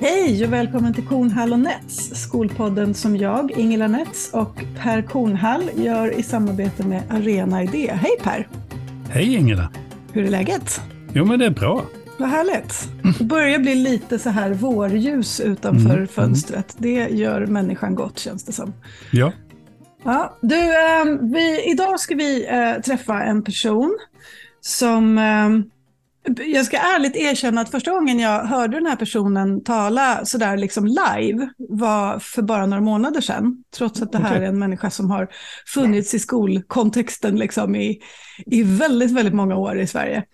Hej och välkommen till Kornhall och Nets, skolpodden som jag, Ingela Nets och Per Kornhall gör i samarbete med Arena Idé. Hej Per! Hej Ingela! Hur är läget? Jo men det är bra. Vad härligt. Det börjar bli lite så här vårljus utanför mm. fönstret. Det gör människan gott känns det som. Ja. ja du, eh, vi, idag ska vi eh, träffa en person som eh, jag ska ärligt erkänna att första gången jag hörde den här personen tala sådär liksom live var för bara några månader sedan. Trots att det här okay. är en människa som har funnits i skolkontexten liksom i, i väldigt, väldigt många år i Sverige.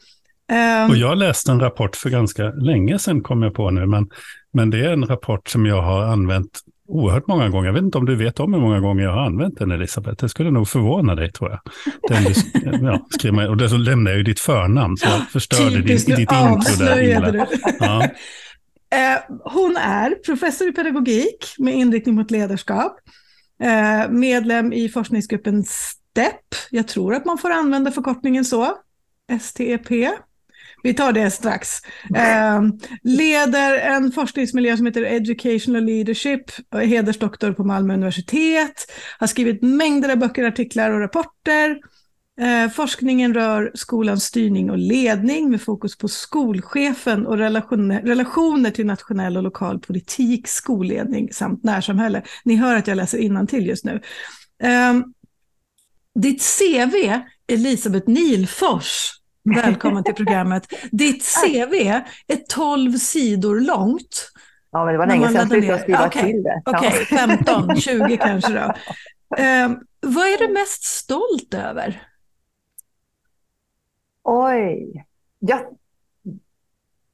Um, och jag läste en rapport för ganska länge sedan kom jag på nu, men, men det är en rapport som jag har använt oerhört många gånger. Jag vet inte om du vet om hur många gånger jag har använt den, Elisabeth. Det skulle nog förvåna dig, tror jag. Den du, ja, skriver, och dessutom lämnar jag ju ditt förnamn, så jag förstörde din, ditt intro där, Ingela. Ja. Eh, hon är professor i pedagogik med inriktning mot ledarskap, eh, medlem i forskningsgruppen STEP. Jag tror att man får använda förkortningen så, STEP. Vi tar det strax. Eh, leder en forskningsmiljö som heter Educational Leadership, hedersdoktor på Malmö universitet, har skrivit mängder av böcker, artiklar och rapporter. Eh, forskningen rör skolans styrning och ledning med fokus på skolchefen och relationer, relationer till nationell och lokal politik, skolledning samt närsamhälle. Ni hör att jag läser till just nu. Eh, ditt CV, Elisabeth Nilfors, Välkommen till programmet. Ditt CV är 12 sidor långt. Ja, men det var länge sedan jag slutade skriva okay. till det. Okej, okay, 15, 20 kanske då. Eh, vad är du mest stolt över? Oj, ja,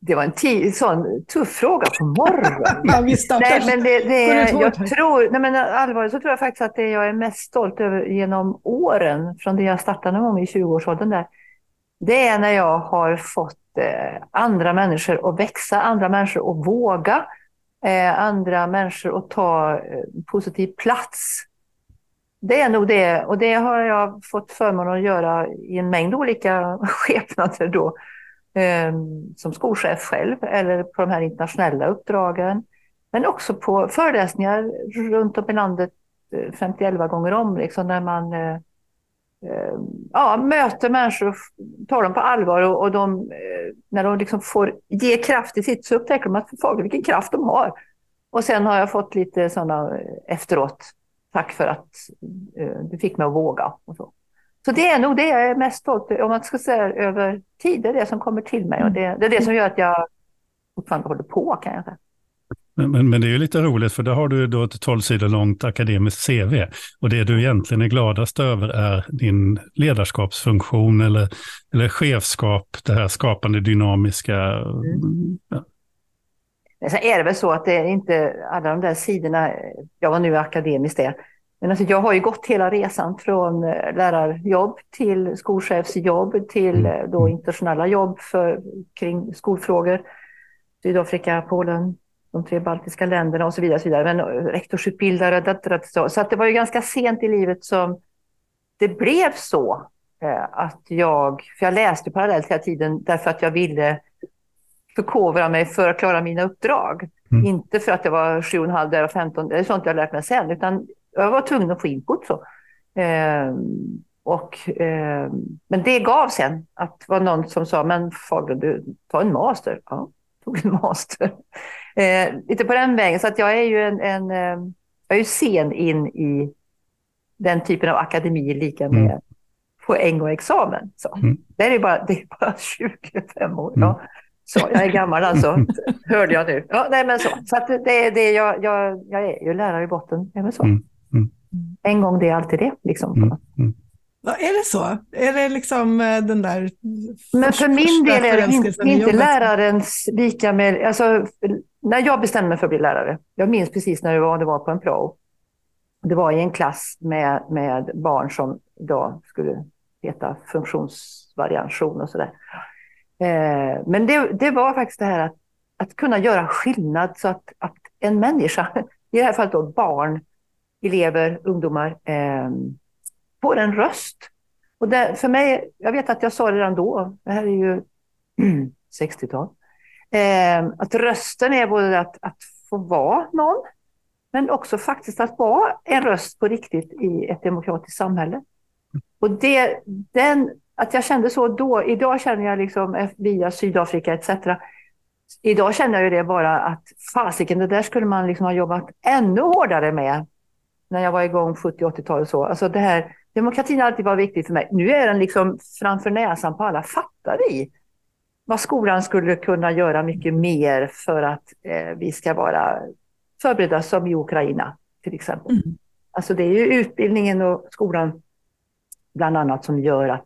det var en sån tuff fråga på morgonen. ja, vi nej, men det, det är, jag tror, nej, men allvarligt så tror jag faktiskt att det jag är mest stolt över genom åren, från det jag startade någon gång i 20-årsåldern där, det är när jag har fått eh, andra människor att växa, andra människor att våga, eh, andra människor att ta eh, positiv plats. Det är nog det, och det har jag fått förmånen att göra i en mängd olika skepnader då. Ehm, som skolchef själv eller på de här internationella uppdragen. Men också på föreläsningar runt om i landet 51 gånger om, liksom, där man Eh, ja, möter människor och tar dem på allvar och, och de, eh, när de liksom får ge kraft i sitt så upptäcker de att för vilken kraft de har. Och sen har jag fått lite sådana eh, efteråt. Tack för att du fick mig att våga. Och så. så det är nog det jag är mest stolt över, om man ska säga över tid, det är det som kommer till mig och det, det är det som gör att jag fortfarande håller på kan jag säga. Men, men, det är ju lite roligt för då har du då ett 12 sidor långt akademiskt CV. Och det du egentligen är gladast över är din ledarskapsfunktion eller, eller chefskap, det här skapande dynamiska. Mm. Ja. Sen är det väl så att det är inte alla de där sidorna, jag var nu akademiskt det, men alltså jag har ju gått hela resan från eh, lärarjobb till skolchefsjobb till mm. Eh, då internationella jobb för, kring skolfrågor. Sydafrika, Polen, de tre baltiska länderna och så vidare. Och så vidare. Men rektorsutbildare, så. så att det var ju ganska sent i livet som det blev så eh, att jag, för jag läste parallellt hela tiden därför att jag ville förkovra mig för att klara mina uppdrag. Mm. Inte för att det var 7,5 där och 15, det är sånt jag lärt mig sen, utan jag var tvungen att få input. Så. Eh, och, eh, men det gav sen att det var någon som sa, men Fagerlund, du, ta en master. Ja, tog en master. Eh, lite på den vägen. Så att jag är ju en, en eh, jag är ju sen in i den typen av akademi lika med mm. poäng och examen. Så. Mm. Det, är bara, det är bara 25 år. Mm. Ja. Så jag är gammal alltså, hörde jag nu. Ja, nej, men så så att det är det jag, jag, jag är ju lärare i botten. Så. Mm. Mm. En gång det är alltid det. Liksom. Ja, är det så? Är det liksom eh, den där... Men för min del är det inte, inte lärarens lika med... Alltså, när jag bestämde mig för att bli lärare, jag minns precis när det var, det var på en prao. Det var i en klass med, med barn som idag skulle heta funktionsvariation och sådär. Eh, men det, det var faktiskt det här att, att kunna göra skillnad så att, att en människa, i det här fallet då barn, elever, ungdomar, eh, får en röst. Och det, för mig, jag vet att jag sa det redan då, det här är ju 60-tal, Eh, att rösten är både att, att få vara någon, men också faktiskt att vara en röst på riktigt i ett demokratiskt samhälle. Och det, den, att jag kände så då, idag känner jag liksom eh, via Sydafrika etc. Idag känner jag det bara att fasiken, det där skulle man liksom ha jobbat ännu hårdare med när jag var igång 70-80-talet. så. Alltså det här, demokratin har alltid varit viktig för mig. Nu är den liksom framför näsan på alla. Fattar vi vad skolan skulle kunna göra mycket mer för att eh, vi ska vara förberedda som i Ukraina till exempel. Mm. Alltså det är ju utbildningen och skolan bland annat som gör att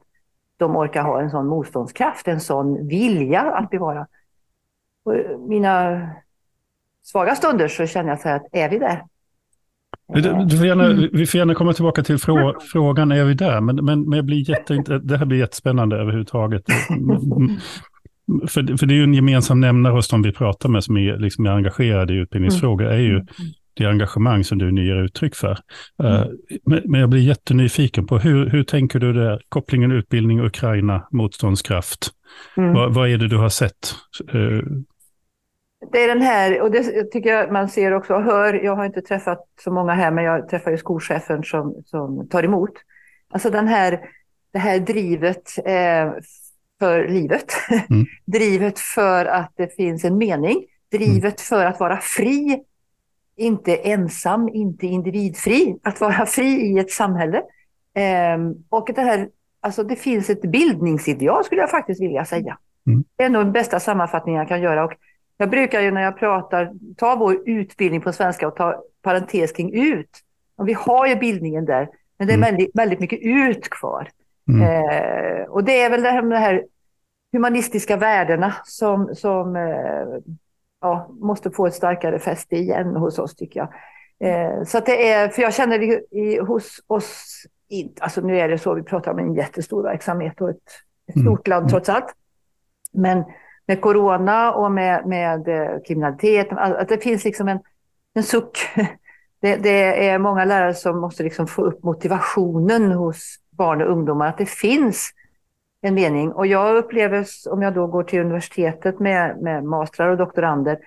de orkar ha en sån motståndskraft, en sån vilja att bevara. Och mina svaga stunder så känner jag så här att är vi där? Du får gärna, mm. Vi får gärna komma tillbaka till frå, frågan, är vi där? Men, men, men jag blir jätte, det här blir jättespännande överhuvudtaget. För, för det är ju en gemensam nämnare hos de vi pratar med som är, liksom är engagerade i utbildningsfrågor, är ju mm. det engagemang som du nu ger uttryck för. Eh, mm. Men, men, jag blir jättenyfiken på hur, hur tänker du där, kopplingen utbildning, Ukraina, motståndskraft? Mm. Vad, vad, är det du har sett? Det är den här, och det tycker jag man ser också och hör, jag har inte träffat så många här, men jag träffar ju skolchefen som, som tar emot. Alltså den här, det här drivet eh, för livet, mm. drivet för att det finns en mening, drivet mm. för att vara fri, inte ensam, inte individfri, att vara fri i ett samhälle. Eh, och det här, alltså det finns ett bildningsideal skulle jag faktiskt vilja säga. Mm. Det är nog den bästa sammanfattningen jag kan göra. Och jag brukar ju när jag pratar ta vår utbildning på svenska och ta parentes kring ut. Och vi har ju bildningen där, men det är mm. väldigt, väldigt mycket ut kvar. Mm. Eh, och det är väl det här, de här humanistiska värdena som, som eh, ja, måste få ett starkare fäste igen hos oss tycker jag. Eh, så det är, för jag känner det i, hos oss, inte, alltså nu är det så, vi pratar om en jättestor verksamhet och ett, ett stort mm. land trots allt. Men med corona och med, med eh, kriminalitet. Att det finns liksom en, en suck. Det, det, är många lärare som måste liksom få upp motivationen hos barn och ungdomar. Att det finns en mening. Och jag upplever, om jag då går till universitetet med, med mastrar och doktorander,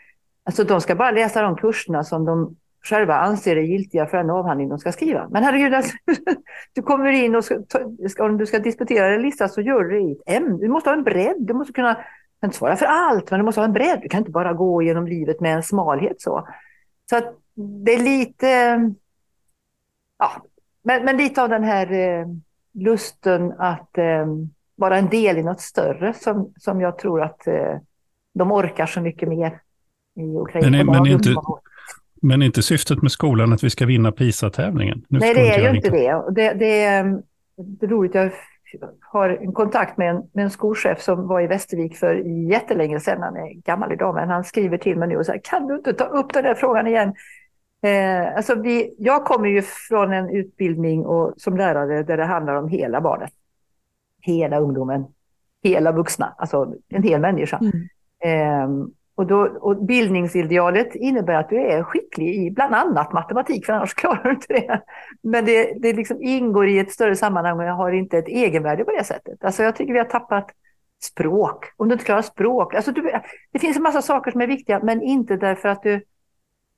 alltså de ska bara läsa de kurserna som de själva anser är giltiga för den avhandling de ska skriva. Men herregud, alltså, du kommer in och ska, om du ska disputera en lista så gör du det i ett ämne. Du måste ha en bredd, du måste kunna kan inte svara för allt, men du måste ha en bredd. Du kan inte bara gå genom livet med en smalhet så. Så att det är lite, ja, men, men lite av den här eh, lusten att eh, vara en del i något större som, som jag tror att eh, de orkar så mycket mer i Ukraina. Men, men, inte, men inte syftet med skolan att vi ska vinna PISA-tävlingen? Nej, det är ju inte det. Det, det, det är roligt, jag har en kontakt med en, med en skolchef som var i Västervik för jättelänge sedan. Han är gammal idag, men han skriver till mig nu och säger kan du inte ta upp den där frågan igen? Eh, alltså vi, jag kommer ju från en utbildning och, som lärare där det handlar om hela barnet. Hela ungdomen, hela vuxna, alltså en hel människa. Mm. Eh, och, då, och bildningsidealet innebär att du är skicklig i bland annat matematik, för annars klarar du inte det. Men det, det liksom ingår i ett större sammanhang och jag har inte ett egenvärde på det sättet. Alltså jag tycker vi har tappat språk. Om du inte klarar språk. Alltså du, det finns en massa saker som är viktiga, men inte därför att, du,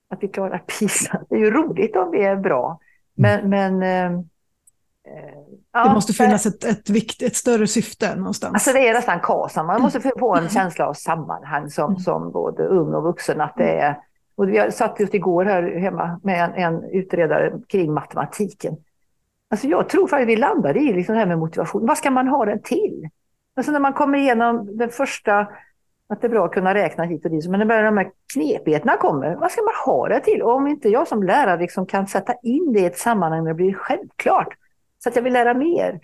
att vi klarar PISA. Det är ju roligt om vi är bra. Men, men eh, Ja, det måste finnas ett, ett, vikt, ett större syfte någonstans. Alltså det är nästan KASAM. Man måste få en känsla av sammanhang som, mm. som både ung och vuxen. Att det är, och vi satt just igår här hemma med en, en utredare kring matematiken. Alltså jag tror faktiskt vi landade i liksom det här med motivation. Vad ska man ha den till? Alltså när man kommer igenom den första, att det är bra att kunna räkna hit och dit, men när de här knepigheterna kommer, vad ska man ha det till? Och om inte jag som lärare liksom kan sätta in det i ett sammanhang där det blir självklart, så att jag vill lära mer.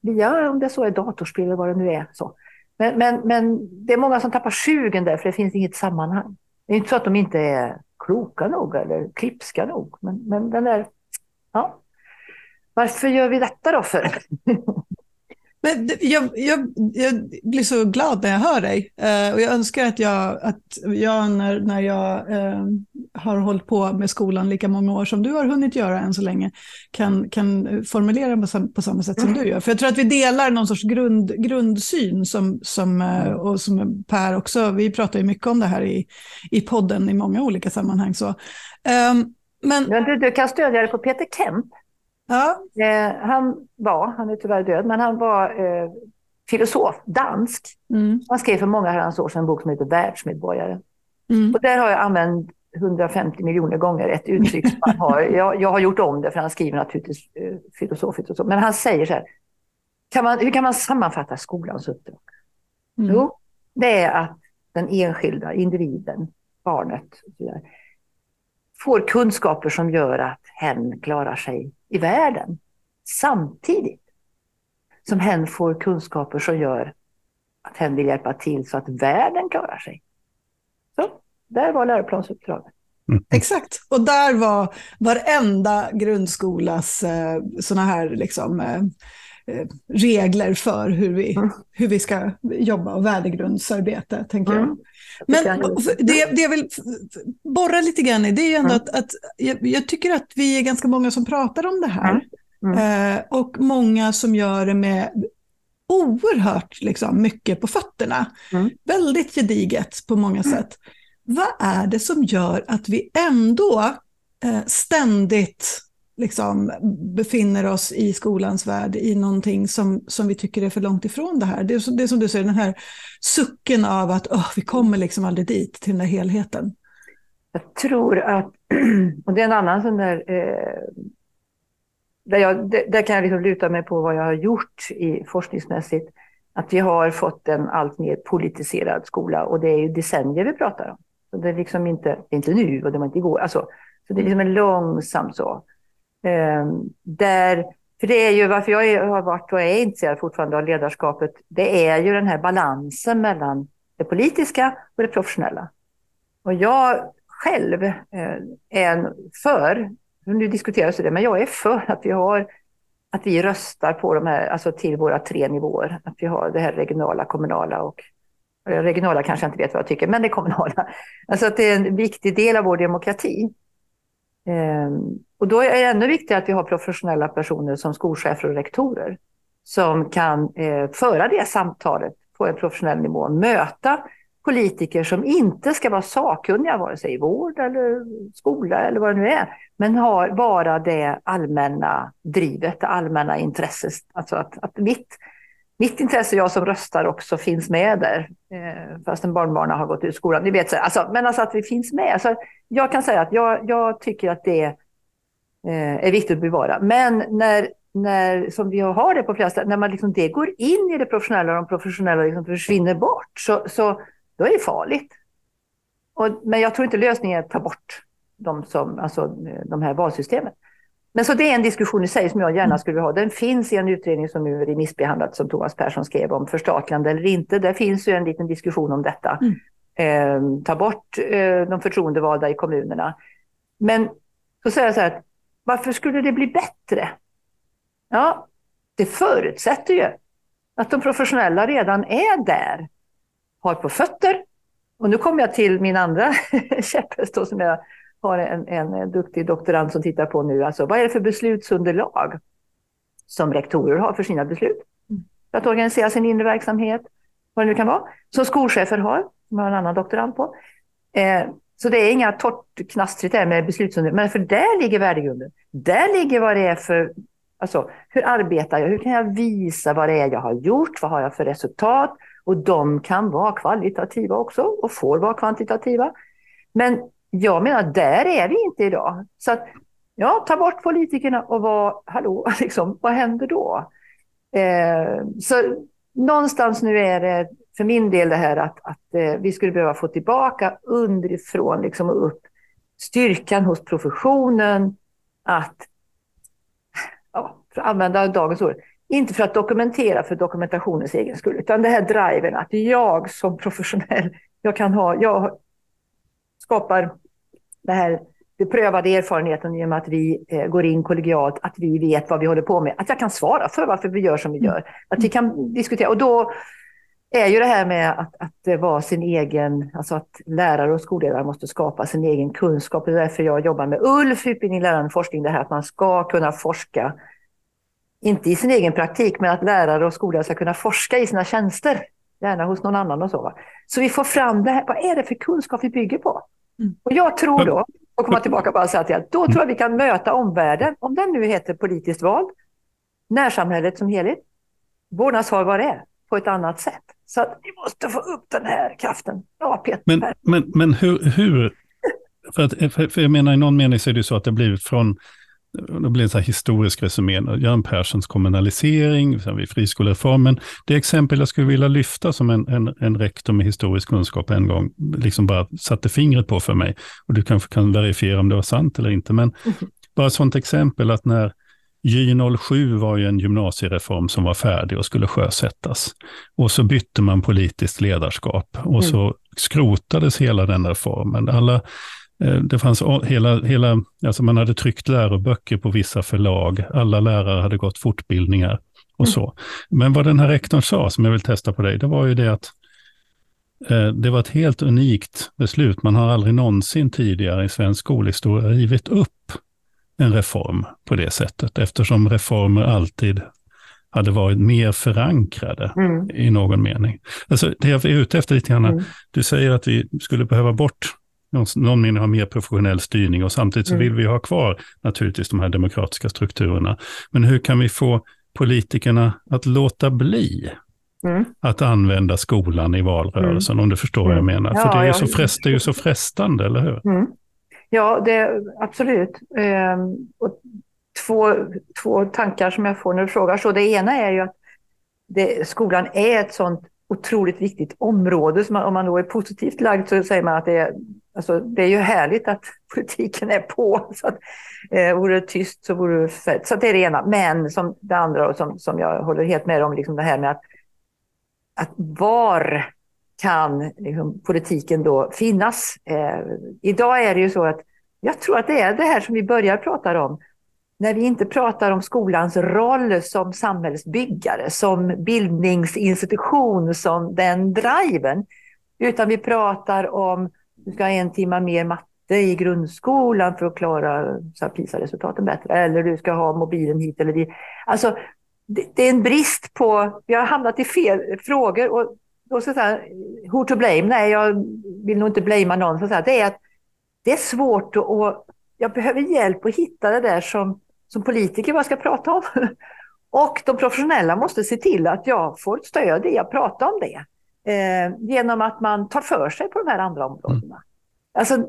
Via, om det så är datorspel eller vad det nu är. Så. Men, men, men det är många som tappar sugen där för det finns inget sammanhang. Det är inte så att de inte är kloka nog eller klipska nog. Men, men den där, ja. Varför gör vi detta då för? Men jag, jag, jag, blir så glad när jag hör dig eh, och jag önskar att jag, att jag när, när jag eh, har hållit på med skolan lika många år som du har hunnit göra än så länge kan, kan formulera på, på samma sätt som du gör. För jag tror att vi delar någon sorts grund, grundsyn som, som, eh, och som Per också, vi pratar ju mycket om det här i, i podden i många olika sammanhang. Så. Um, men, men du, du kan stödja dig på Peter Kemp. Ja. Eh, han var, han är tyvärr död, men han var eh, filosof, dansk. Mm. Han skrev för många herrans år sedan en bok som heter Världsmedborgare. Mm. Och där har jag använt 150 miljoner gånger ett uttryck som han har. Jag, jag har gjort om det, för han skriver naturligtvis eh, filosofiskt och så. Men han säger så här, kan man, hur kan man sammanfatta skolans uppdrag? Mm. Jo, det är att den enskilda individen, barnet, får kunskaper som gör att hen klarar sig i världen. Samtidigt som hen får kunskaper som gör att hen vill hjälpa till så att världen klarar sig. Så, där var läroplansuppdraget. Mm. Exakt, och där var varenda grundskolas eh, sådana här liksom, eh, eh, regler för hur vi, mm. hur vi ska jobba och värdegrundsarbete, tänker mm. jag. Men det, det jag vill borra lite grann i, det är ju ändå mm. att, att jag, jag, tycker att vi är ganska många som pratar om det här. Mm. mm. Eh, och många som gör det med oerhört liksom, mycket på fötterna. Mm. Väldigt gediget på många sätt. Vad är det som gör att vi ändå eh, ständigt liksom befinner oss i skolans värld i någonting som, som vi tycker är för långt ifrån det här. Det är, det är som du säger, den här sucken av att oh, vi kommer liksom aldrig dit till den här helheten. Jag tror att, och det är en annan sån där, eh, där, jag, där kan jag liksom luta mig på vad jag har gjort i forskningsmässigt, att vi har fått en allt mer politiserad skola och det är ju decennier vi pratar om. Så det är liksom inte, inte nu och det var inte igår. Alltså, så det är liksom en långsam så. Ehm, där, för det är ju varför jag har varit och är intresserad fortfarande av ledarskapet. Det är ju den här balansen mellan det politiska och det professionella. Och jag själv eh, är en för, nu diskuteras det, men jag är för att vi har att vi röstar på de här, alltså till våra tre nivåer. Att vi har det här regionala, kommunala och regionala kanske jag inte vet vad jag tycker, men det kommunala. Alltså att det är en viktig del av vår demokrati. Ehm, och då är det ännu viktigare att vi har professionella personer som skolchefer och rektorer som kan eh, föra det samtalet på en professionell nivå, möta politiker som inte ska vara sakkunniga vare sig i vård eller skola eller vad det nu är, men har bara det allmänna drivet, det allmänna intresset. Alltså att, att mitt, mitt intresse, jag som röstar, också finns med där, eh, fastän barnbarnen har gått ut skolan. Ni vet, alltså, men alltså att vi finns med. Alltså, jag kan säga att jag, jag tycker att det eh, är viktigt att bevara. Men när, när, som vi har det på flera ställen, när man liksom det går in i det professionella och de professionella liksom försvinner bort, så, så då är det farligt. Och, men jag tror inte lösningen är att ta bort de, som, alltså, de här valsystemen. Men så det är en diskussion i sig som jag gärna skulle vilja ha. Den finns i en utredning som nu är remissbehandlad som Thomas Persson skrev om förstatligande eller inte. Där finns ju en liten diskussion om detta. Mm. Eh, ta bort eh, de förtroendevalda i kommunerna. Men så säger jag så här, varför skulle det bli bättre? Ja, det förutsätter ju att de professionella redan är där, har på fötter. Och nu kommer jag till min andra käpphäst som jag har en, en duktig doktorand som tittar på nu. Alltså, vad är det för beslutsunderlag som rektorer har för sina beslut? Mm. För att organisera sin inre verksamhet, vad det nu kan vara. Som skolchefer har, som har en annan doktorand på. Eh, så det är inga torrt knastrigt där med beslutsunderlag, men för där ligger värdegrunden. Där ligger vad det är för, alltså hur arbetar jag? Hur kan jag visa vad det är jag har gjort? Vad har jag för resultat? Och de kan vara kvalitativa också och får vara kvantitativa. Men jag menar, där är vi inte idag. Så att, ja, ta bort politikerna och vad, hallå, liksom, vad händer då? Eh, så någonstans nu är det för min del det här att, att eh, vi skulle behöva få tillbaka underifrån liksom, och upp styrkan hos professionen att, ja, för att använda dagens ord, inte för att dokumentera för dokumentationens egen skull, utan det här driven att jag som professionell, jag kan ha, jag skapar det här beprövade erfarenheten genom att vi eh, går in kollegialt, att vi vet vad vi håller på med, att jag kan svara för varför vi gör som vi gör, att vi kan diskutera. Och då är ju det här med att, att vara sin egen, alltså att lärare och skolledare måste skapa sin egen kunskap. Det är därför jag jobbar med ULF, utbildning, lärande, forskning, det här att man ska kunna forska, inte i sin egen praktik, men att lärare och skolledare ska kunna forska i sina tjänster, gärna hos någon annan och så. Så vi får fram det här, vad är det för kunskap vi bygger på? Mm. Och jag tror då, och komma tillbaka bara säga till då tror jag vi kan möta omvärlden, om den nu heter politiskt vald, närsamhället som helhet, vårdnadshav vad det är, på ett annat sätt. Så att vi måste få upp den här kraften. Ja, Peter. Men, men, men hur, hur för, att, för jag menar i någon mening så är det så att det blir från det blir en så här historisk resumé, Göran Perssons kommunalisering, vid friskolereformen. Det exempel jag skulle vilja lyfta som en, en, en rektor med historisk kunskap en gång liksom bara satte fingret på för mig. Och du kanske kan verifiera om det var sant eller inte. Men mm. bara ett sånt exempel att när J07 var ju en gymnasiereform som var färdig och skulle sjösättas. Och så bytte man politiskt ledarskap och mm. så skrotades hela den reformen. Alla, det fanns hela, hela, alltså man hade tryckt läroböcker på vissa förlag, alla lärare hade gått fortbildningar och mm. så. Men vad den här rektorn sa, som jag vill testa på dig, det var ju det att eh, det var ett helt unikt beslut. Man har aldrig någonsin tidigare i svensk skolhistoria rivit upp en reform på det sättet, eftersom reformer alltid hade varit mer förankrade mm. i någon mening. Alltså, det jag är ute efter lite grann, mm. du säger att vi skulle behöva bort någon, någon mening ha mer professionell styrning och samtidigt så mm. vill vi ha kvar naturligtvis de här demokratiska strukturerna. Men hur kan vi få politikerna att låta bli Mm. att använda skolan i valrörelsen, mm. om du förstår vad jag mm. menar. Ja, För det är, ju så frest, det är ju så frestande, eller hur? Mm. Ja, det, absolut. Ehm, och två, två tankar som jag får när du frågar så. Det ena är ju att det, skolan är ett sånt otroligt viktigt område. Så man, om man då är positivt lagd så säger man att det är, alltså, det är ju härligt att politiken är på. Så att, eh, vore det tyst så vore det fett. Så det är det ena. Men som det andra och som, som jag håller helt med om, liksom det här med att, att var kan liksom, politiken då finnas. Eh, idag är det ju så att jag tror att det är det här som vi börjar prata om. När vi inte pratar om skolans roll som samhällsbyggare, som bildningsinstitution, som den driven. Utan vi pratar om, du ska ha en timme mer matte i grundskolan för att klara PISA-resultaten bättre. Eller du ska ha mobilen hit eller dit. Alltså, det, det är en brist på, vi har hamnat i fel frågor. Och då så här, who to blame? Nej, jag vill nog inte blamea någon. Så här, det är att det är svårt att... Jag behöver hjälp att hitta det där som, som politiker vad jag ska prata om. Och de professionella måste se till att jag får stöd i att prata om det. Eh, genom att man tar för sig på de här andra områdena. Mm. Alltså,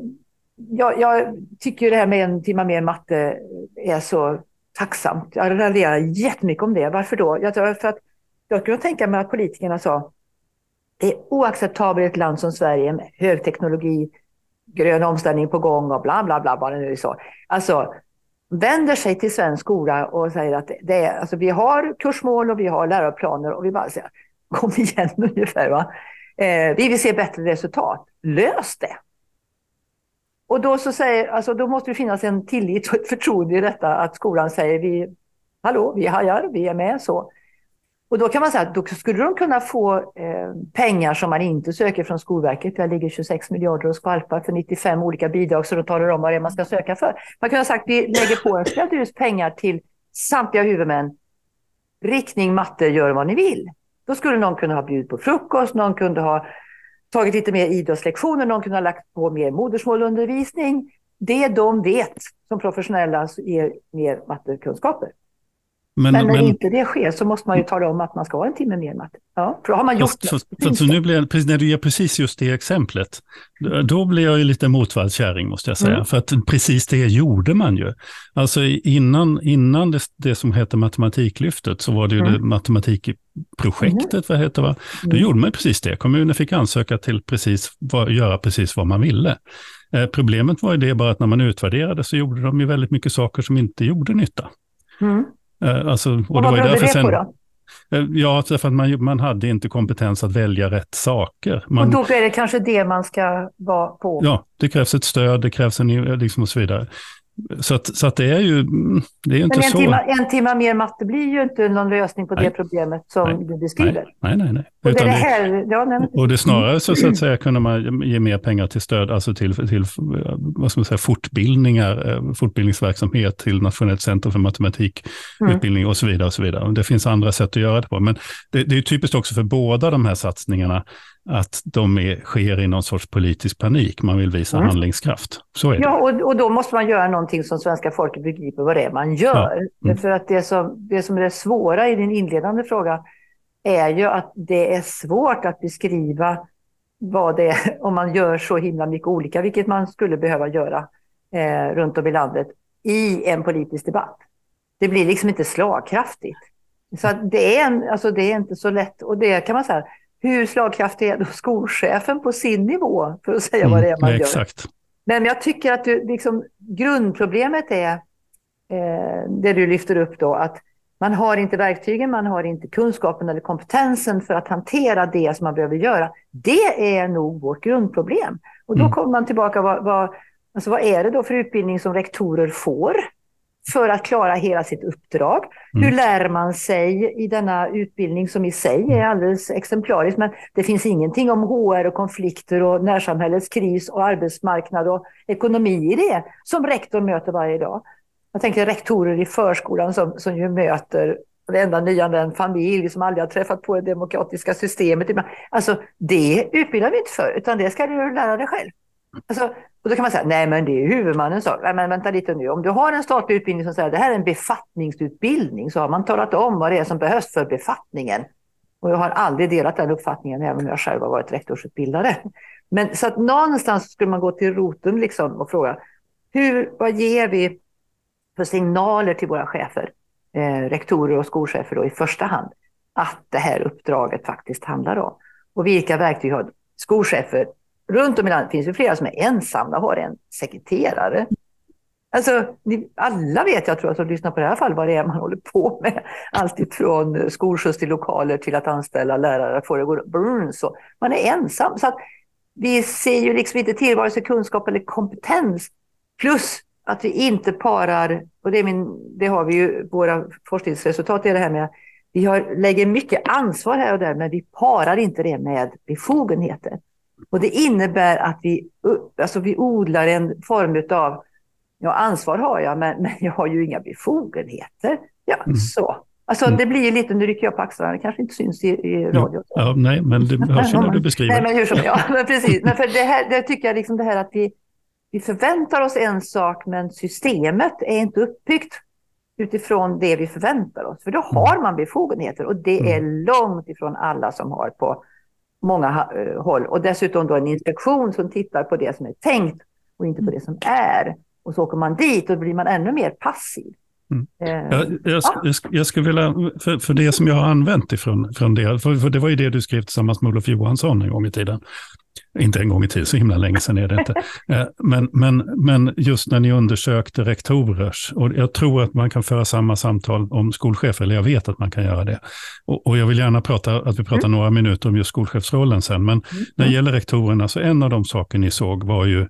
jag, jag tycker det här med en timme mer matte är så tacksamt. Jag raljerar jättemycket om det. Varför då? Jag, för att jag kunde tänka mig att politikerna sa det är oacceptabelt i ett land som Sverige med högteknologi, grön omställning på gång och bla bla bla, vad det nu är så. Alltså, vänder sig till svensk skola och säger att det är, alltså, vi har kursmål och vi har läroplaner och vi bara säger kom igen ungefär. Va? Eh, vi vill se bättre resultat. Lös det! Och då, så säger, alltså, då måste det finnas en tillit och ett förtroende i detta att skolan säger vi, hallå, vi hajar, vi är med så. Och då kan man säga att då skulle de kunna få eh, pengar som man inte söker från Skolverket. Där ligger 26 miljarder och skvalpar för 95 olika bidrag så de talar om vad det är man ska söka för. Man kunde ha sagt att vi lägger på en pengar till samtliga huvudmän. Riktning matte, gör vad ni vill. Då skulle någon kunna ha bjudit på frukost, någon kunde ha tagit lite mer idrottslektioner, någon kunde ha lagt på mer modersmålundervisning. Det de vet som professionella ger mer mattekunskaper. Men, men när men, inte det sker så måste man ju tala om att man ska ha en timme mer matte. Ja, för då har man gjort fast, fast, fast nu blir, När du ger precis just det exemplet, då blir jag ju lite motvallskärring måste jag säga. Mm. För att precis det gjorde man ju. Alltså innan, innan det, det som hette Matematiklyftet så var det ju mm. det matematikprojektet, mm. vad heter det? Då mm. gjorde man precis det. Kommunen fick ansöka till precis, vad, göra precis vad man ville. Eh, problemet var ju det bara att när man utvärderade så gjorde de ju väldigt mycket saker som inte gjorde nytta. Eh, alltså, och, och vad berodde det sen, på då? Eh, ja, för att man, man hade inte kompetens att välja rätt saker. Man, och då är det kanske det man ska vara på? Ja, det krävs ett stöd, det krävs en, liksom och så vidare. Så att, så att det är ju det är ju inte Men en så. Timma, en timme mer matte blir ju inte någon lösning på nej. det problemet som nej. du beskriver. Nej, nej, nej. Och det, det, här, ja, nej. och det snarare så, så att säga kunde man ge mer pengar till stöd, alltså till, till vad ska man säga, fortbildningar, eh, fortbildningsverksamhet till Nationellt centrum för matematikutbildning mm. och så vidare. och så vidare. Det finns andra sätt att göra det på. Men det, det är typiskt också för båda de här satsningarna att de är, sker i någon sorts politisk panik. Man vill visa mm. handlingskraft. Så är det. Ja, och, och då måste man göra någonting som svenska folket begriper vad det är man gör. Ja. Mm. För att det som, det som är det svåra i din inledande fråga är ju att det är svårt att beskriva vad det är om man gör så himla mycket olika, vilket man skulle behöva göra eh, runt om i landet i en politisk debatt. Det blir liksom inte slagkraftigt. Så det är, en, alltså det är inte så lätt. Och det kan man säga, hur slagkraftig är då skolchefen på sin nivå för att säga mm, vad det är man nej, gör? Exakt. Men jag tycker att du, liksom, grundproblemet är eh, det du lyfter upp då, att man har inte verktygen, man har inte kunskapen eller kompetensen för att hantera det som man behöver göra. Det är nog vårt grundproblem. Och då mm. kommer man tillbaka, vad, vad, alltså vad är det då för utbildning som rektorer får? För att klara hela sitt uppdrag. Mm. Hur lär man sig i denna utbildning som i sig är alldeles exemplarisk, men det finns ingenting om HR och konflikter och närsamhällets kris och arbetsmarknad och ekonomi i det som rektor möter varje dag. Jag tänker rektorer i förskolan som, som ju möter varenda nyanländ familj som aldrig har träffat på det demokratiska systemet. Alltså det utbildar vi inte för, utan det ska du lära dig själv. Alltså, och då kan man säga, nej men det är huvudmannens sak. Nej men vänta lite nu, om du har en statlig utbildning som säger att det här är en befattningsutbildning så har man talat om vad det är som behövs för befattningen. Och jag har aldrig delat den uppfattningen, även om jag själv har varit rektorsutbildare. Men så att någonstans skulle man gå till roten liksom och fråga, hur, vad ger vi för signaler till våra chefer, eh, rektorer och skolchefer då i första hand, att det här uppdraget faktiskt handlar om? Och vilka verktyg har skolchefer runt om i landet finns det flera som är ensamma och har en sekreterare. Alltså, alla vet, jag tror, som lyssnar på det här fallet, vad det är man håller på med. Allt ifrån skolskjuts till lokaler till att anställa lärare, få det gå brun, så Man är ensam. Så att vi ser ju liksom inte till vare sig kunskap eller kompetens. Plus att vi inte parar, och det, är min, det har vi ju, våra forskningsresultat är det här med vi har, lägger mycket ansvar här och där, men vi parar inte det med befogenheter. Och det innebär att vi, alltså vi odlar en form av, ja ansvar har jag, men, men jag har ju inga befogenheter. Ja, mm. så. Alltså mm. det blir lite, nu rycker jag på axlarna, det kanske inte syns i, i radio. Ja, ja, nej, men det hörs ju när du beskriver. nej, men hur som, ja, men precis. Men för det här, det tycker jag liksom det här att vi, vi förväntar oss en sak, men systemet är inte uppbyggt utifrån det vi förväntar oss. För då mm. har man befogenheter och det är mm. långt ifrån alla som har på många eh, håll. Och dessutom då en inspektion som tittar på det som är tänkt och inte på mm. det som är. Och så åker man dit och blir man ännu mer passiv. Mm. Eh, jag, jag, jag, jag, skulle vilja, för, för det som jag har använt ifrån från det, för, för det var ju det du skrev tillsammans med Olof Johansson en gång i tiden. Inte en gång i tiden, så himla länge sedan är det inte. Eh, men, men, men just när ni undersökte rektorers, och jag tror att man kan föra samma samtal om skolchefer, eller jag vet att man kan göra det. Och, och jag vill gärna prata, att vi pratar mm. några minuter om just skolchefsrollen sen, men mm. när det gäller rektorerna, så en av de saker ni såg var ju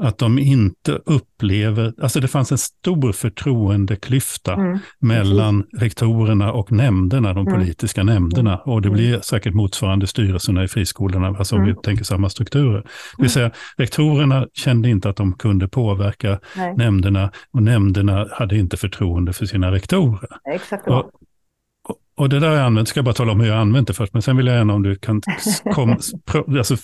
att de inte upplever, alltså det fanns en stor förtroendeklyfta mm. mellan rektorerna och nämnderna, de mm. politiska nämnderna. Mm. Och det blir mm. säkert motsvarande styrelserna i friskolorna, alltså om vi tänker samma strukturer. Det vill säga, rektorerna kände inte att de kunde påverka Nej. nämnderna och nämnderna hade inte förtroende för sina rektorer. Exakt. Och, och det där har jag använt, ska jag bara tala om hur jag använt det först, men sen vill jag gärna om du kan kom, alltså,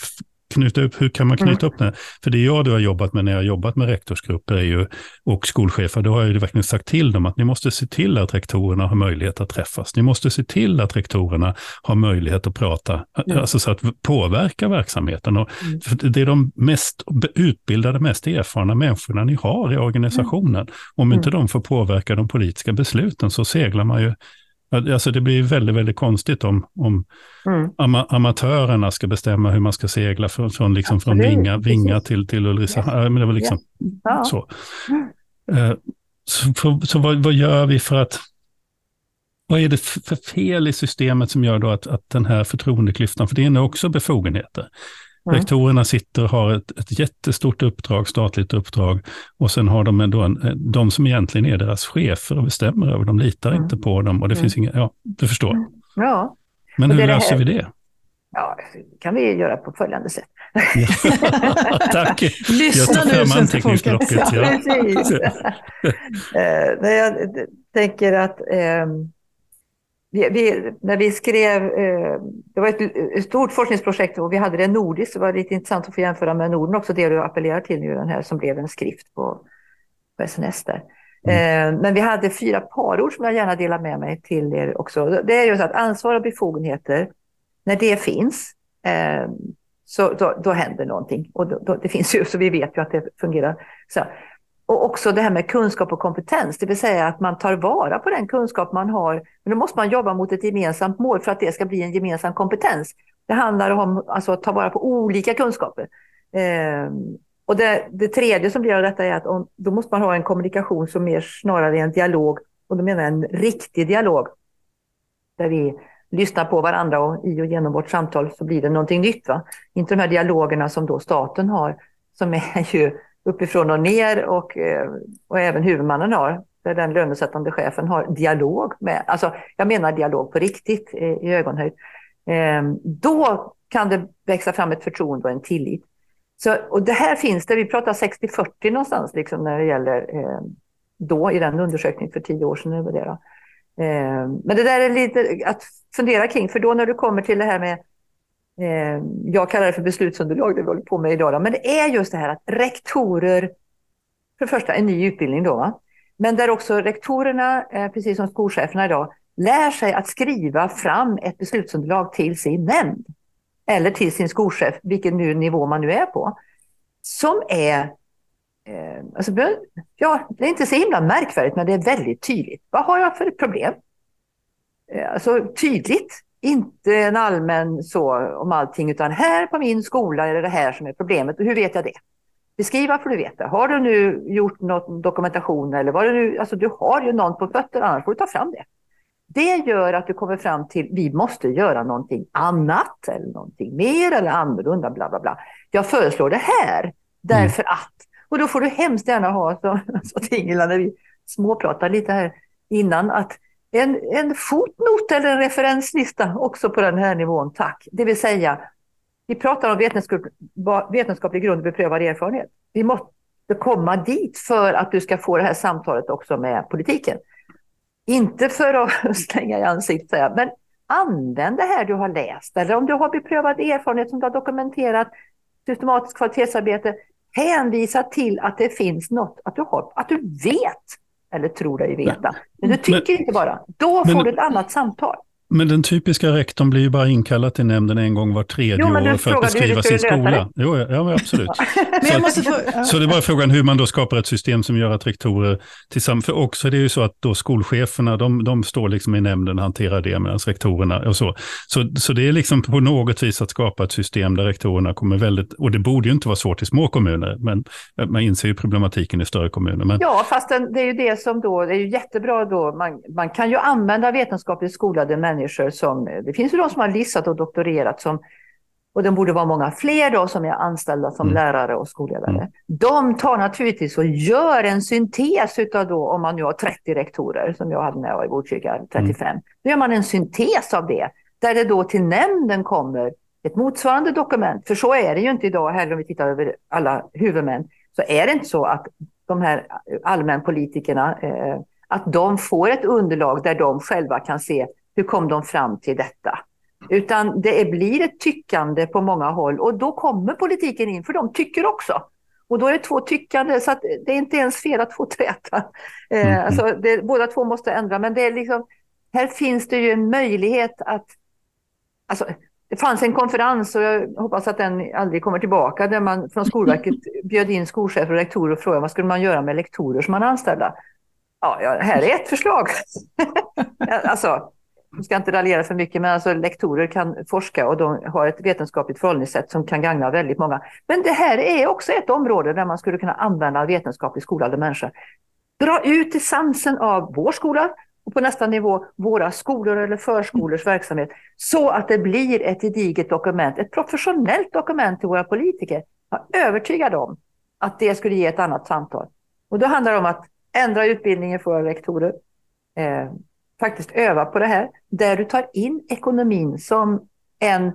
knyta upp, hur kan man knyta mm. upp det? För det jag då har jobbat med när jag har jobbat med rektorsgrupper är ju, och skolchefer, då har jag ju verkligen sagt till dem att ni måste se till att rektorerna har möjlighet att träffas. Ni måste se till att rektorerna har möjlighet att prata, mm. alltså så att påverka verksamheten. Och mm. Det är de mest utbildade, mest erfarna människorna ni har i organisationen. Mm. Om inte mm. de får påverka de politiska besluten så seglar man ju Alltså det blir väldigt, väldigt konstigt om, om mm. ama amatörerna ska bestämma hur man ska segla från, från, liksom från Vinga, Vinga till, till Ulricehamn. Yes. Men det var liksom yes. så. Uh, så, för, så vad, vad, gör vi för att... Vad är det för fel i systemet som gör då att, att den här förtroendeklyftan, för det är också befogenheter. Mm. Rektorerna sitter och har ett, ett jättestort uppdrag, statligt uppdrag, och sen har de ändå en, de som egentligen är deras chefer och bestämmer över dem, litar mm. inte på dem och det mm. finns inga, ja, du förstår. Mm. Ja. Men hur löser vi det? Ja, det kan vi göra på följande sätt. Tack! Lyssna nu svenska folket. Ja. Precis. uh, jag tänker att um, vi, vi, när vi skrev, uh, det var ett, ett, stort forskningsprojekt och vi hade det nordiskt, det var lite intressant att få jämföra med Norden också, det du appellerar till nu, den här som blev en skrift på, på SNS där. Mm. Uh, men vi hade fyra parord som jag gärna delar med mig till er också. Det är just att ansvar och befogenheter, när det finns, så då, då händer någonting. Och då, då, det finns ju, så vi vet ju att det fungerar. Så. Och också det här med kunskap och kompetens, det vill säga att man tar vara på den kunskap man har. Men då måste man jobba mot ett gemensamt mål för att det ska bli en gemensam kompetens. Det handlar om alltså, att ta vara på olika kunskaper. Eh, och det, det, tredje som blir av detta är att om, då måste man ha en kommunikation som mer snarare är en dialog. Och då menar jag en riktig dialog. Där vi lyssnar på varandra och i och genom vårt samtal så blir det någonting nytt. Va? Inte de här dialogerna som då staten har, som är ju uppifrån och ner och, eh, och även huvudmannen har, där den lönesättande chefen har dialog med, alltså jag menar dialog på riktigt i, ögonhöjd. Ehm, då kan det växa fram ett förtroende och en tillit. Så, och det här finns det, vi pratar 60-40 någonstans liksom när det gäller ehm, då i den undersökningen för tio år sedan. Det då. Ehm, men det där är lite att fundera kring, för då när du kommer till det här med eh, jag kallar det för beslutsunderlag, det vi håller på med idag. Då. Men det är just det här att rektorer, för det första en ny utbildning då, va? men där också rektorerna, eh, precis som skolcheferna idag, lär sig att skriva fram ett beslutsunderlag till sin nämnd. Eller till sin skolchef, vilken nu nivå man nu är på. Som är Eh, alltså, ja, det är inte så himla märkvärdigt, men det är väldigt tydligt. Vad har jag för problem? Eh, alltså tydligt, inte en allmän så om allting, utan här på min skola är det det här som är problemet. Och hur vet jag det? Beskriva för du vet det. Har du nu gjort någon dokumentation eller vad du nu, alltså du har ju någon på fötterna, annars får du ta fram det. Det gör att du kommer fram till, vi måste göra någonting annat eller någonting mer eller annorlunda, bla bla bla. Jag föreslår det här därför mm. att och då får du hemskt gärna ha, så, så Ingela när vi småpratade lite här innan, att en, en fotnot eller en referenslista också på den här nivån, tack. Det vill säga, vi pratar om vetenskap, vetenskaplig grund och beprövad erfarenhet. Vi måste komma dit för att du ska få det här samtalet också med politiken. Inte för att slänga i ansiktet, men använd det här du har läst. Eller om du har beprövad erfarenhet som du har dokumenterat, systematiskt kvalitetsarbete, hänvisa till att det finns något, att du, har, att du vet, eller tror dig veta. Men du tycker men, inte bara. Då får men, du ett annat samtal. Men den typiska rektorn blir ju bara inkallad till nämnden en gång var tredje jo, år för att beskriva sin skola. Jo, ja, absolut. men så, ja. så det är bara frågan hur man då skapar ett system som gör att rektorer tillsammans, för också det är ju så att då skolcheferna, de, de står liksom i nämnden och hanterar det medan rektorerna och så. så. Så det är liksom på något vis att skapa ett system där rektorerna kommer väldigt, och det borde ju inte vara svårt i små kommuner, men man inser ju problematiken i större kommuner. Men... Ja, fast det är ju det som då, det är ju jättebra då, man, man kan ju använda vetenskapligt skolade människor människor som, det finns ju de som har lissat och doktorerat som, och det borde vara många fler då som är anställda som mm. lärare och skolledare. Mm. De tar naturligtvis och gör en syntes utav då, om man nu har 30 rektorer som jag hade när jag var i Botkyrka, 35. Mm. Då gör man en syntes av det, där det då till nämnden kommer ett motsvarande dokument. För så är det ju inte idag heller om vi tittar över alla huvudmän. Så är det inte så att de här allmänpolitikerna, eh, att de får ett underlag där de själva kan se hur kom de fram till detta? Utan det blir ett tyckande på många håll och då kommer politiken in, för de tycker också. Och då är det två tyckande, så det är inte ens fel att få träta. Eh, mm. alltså det, båda två måste ändra, men det är liksom, här finns det ju en möjlighet att... Alltså, det fanns en konferens och jag hoppas att den aldrig kommer tillbaka där man från Skolverket bjöd in skolchefer och rektorer och frågade vad skulle man göra med lektorer som man anställda. Ja, här är ett förslag. alltså, jag ska inte raljera för mycket, men alltså lektorer kan forska och de har ett vetenskapligt förhållningssätt som kan gagna väldigt många. Men det här är också ett område där man skulle kunna använda vetenskapligt skolade människor. Dra ut essensen av vår skola och på nästa nivå våra skolor eller förskolors verksamhet så att det blir ett gediget dokument, ett professionellt dokument till våra politiker. Jag är övertygad om att det skulle ge ett annat samtal. Och då handlar det om att ändra utbildningen för rektorer, eh, faktiskt öva på det här, där du tar in ekonomin som en,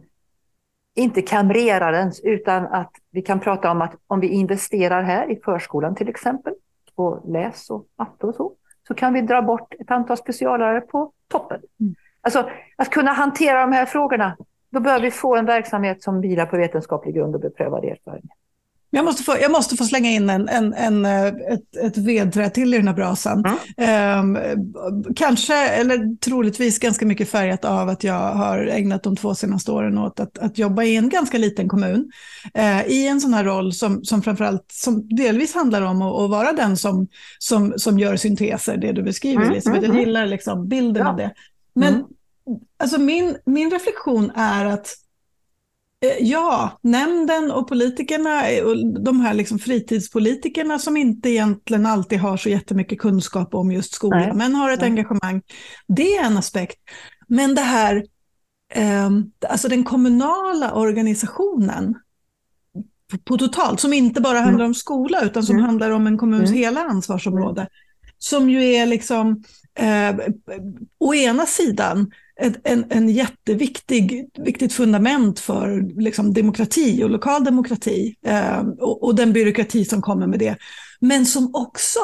inte kamrerarens, utan att vi kan prata om att om vi investerar här i förskolan till exempel, på läs och matte och så, så kan vi dra bort ett antal specialare på toppen. Mm. Alltså att kunna hantera de här frågorna, då bör vi få en verksamhet som vilar på vetenskaplig grund och beprövad erfarenhet. Jag måste få, jag måste få slänga in en, en, en, eh, ett, ett vedträ till i den här brasan. Mm. Eh, kanske, eller troligtvis ganska mycket färgat av att jag har ägnat de två senaste åren åt att, att jobba i en ganska liten kommun. Eh, I en sån här roll som, som framförallt, som delvis handlar om att, att, vara den som, som, som gör synteser, det du beskriver mm. Elisabeth. Jag mm, mm. gillar liksom bilden ja. av det. Men mm. alltså min, min reflektion är att ja, nämnden och politikerna, eh, och de här liksom fritidspolitikerna som inte egentligen alltid har så jättemycket kunskap om just skolan, Nej. men har ett Nej. engagemang. Det är en aspekt. Men det här, eh, alltså den kommunala organisationen på, på totalt, som inte bara handlar mm. om skola, utan som mm. handlar om en kommuns mm. hela ansvarsområde, som ju är liksom, eh, å ena sidan, en, en jätteviktig viktigt fundament för liksom, demokrati och lokal demokrati eh, och, och, den byråkrati som kommer med det. Men som också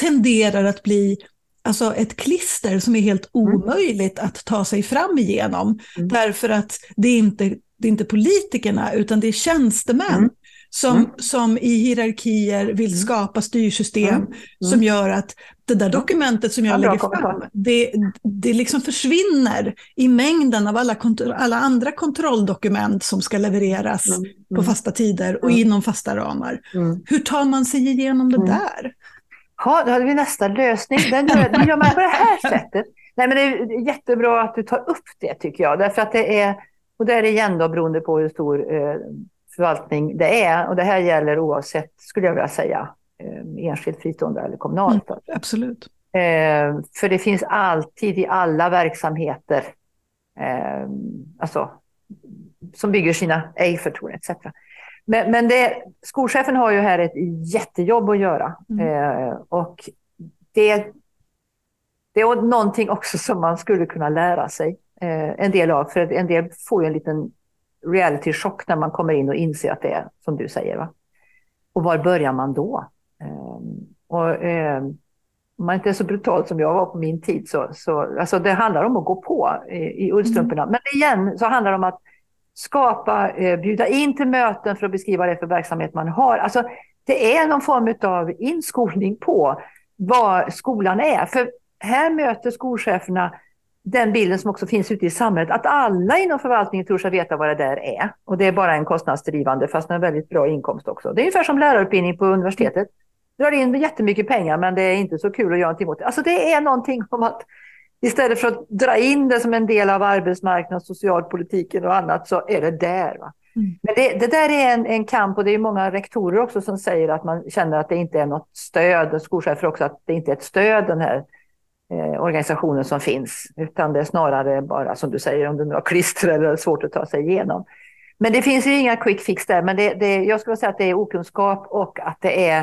tenderar att bli alltså, ett klister som är helt mm. omöjligt att ta sig fram igenom. Mm. Därför att det är, inte, det är inte politikerna utan det är tjänstemän. Mm som, mm. som i hierarkier vill mm. skapa styrsystem mm. som mm. gör att det där dokumentet som jag ja, lägger fram, det, det liksom försvinner i mängden av alla, alla andra kontrolldokument som ska levereras mm. på mm. fasta tider och inom fasta ramar. Hur tar man sig igenom det där? Ja, då hade vi nästa lösning. Den gör, den gör man på det här sättet. Nej, men det är jättebra att du tar upp det tycker jag. Därför att det är, och det är igen då beroende på hur stor eh, förvaltning det är. Och det här gäller oavsett, skulle jag vilja säga, eh, enskilt, fristående eller kommunalt. Mm, absolut. Eh, för det finns alltid i alla verksamheter, eh, alltså, som bygger sina ej-förtroenden etc. Men, men det, skolchefen har ju här ett jättejobb att göra. Mm. Och det, det är någonting också som man skulle kunna lära sig en del av. För en del får ju en liten reality-chock när man kommer in och inser att det är som du säger. Va? Och var börjar man då? Um, och, om man inte är så brutal som jag var på min tid så, så alltså det handlar om att gå på i, i ullstrumporna. Mm. Men igen så handlar det om att skapa, eh, bjuda in till möten för att beskriva det för verksamhet man har. Alltså, det är någon form av inskolning på vad skolan är. För här möter skolcheferna den bilden som också finns ute i samhället, att alla inom förvaltningen tror sig veta vad det där är. Och det är bara en kostnadsdrivande, fast en väldigt bra inkomst också. Det är ungefär som lärarutbildning på universitetet. Drar in jättemycket pengar, men det är inte så kul att göra någonting åt det. Alltså det är någonting om att istället för att dra in det som en del av arbetsmarknads, socialpolitiken och annat, så är det där. Va? Mm. Men det, det, där är en, en, kamp och det är många rektorer också som säger att man känner att det inte är något stöd, och skolchefer också, att det inte är ett stöd den här eh, organisationer som finns, utan det är snarare bara som du säger, om den har klister eller svårt att ta sig igenom. Men det finns ju inga quick fix där, men det, det, jag skulle säga att det är okunskap och att det är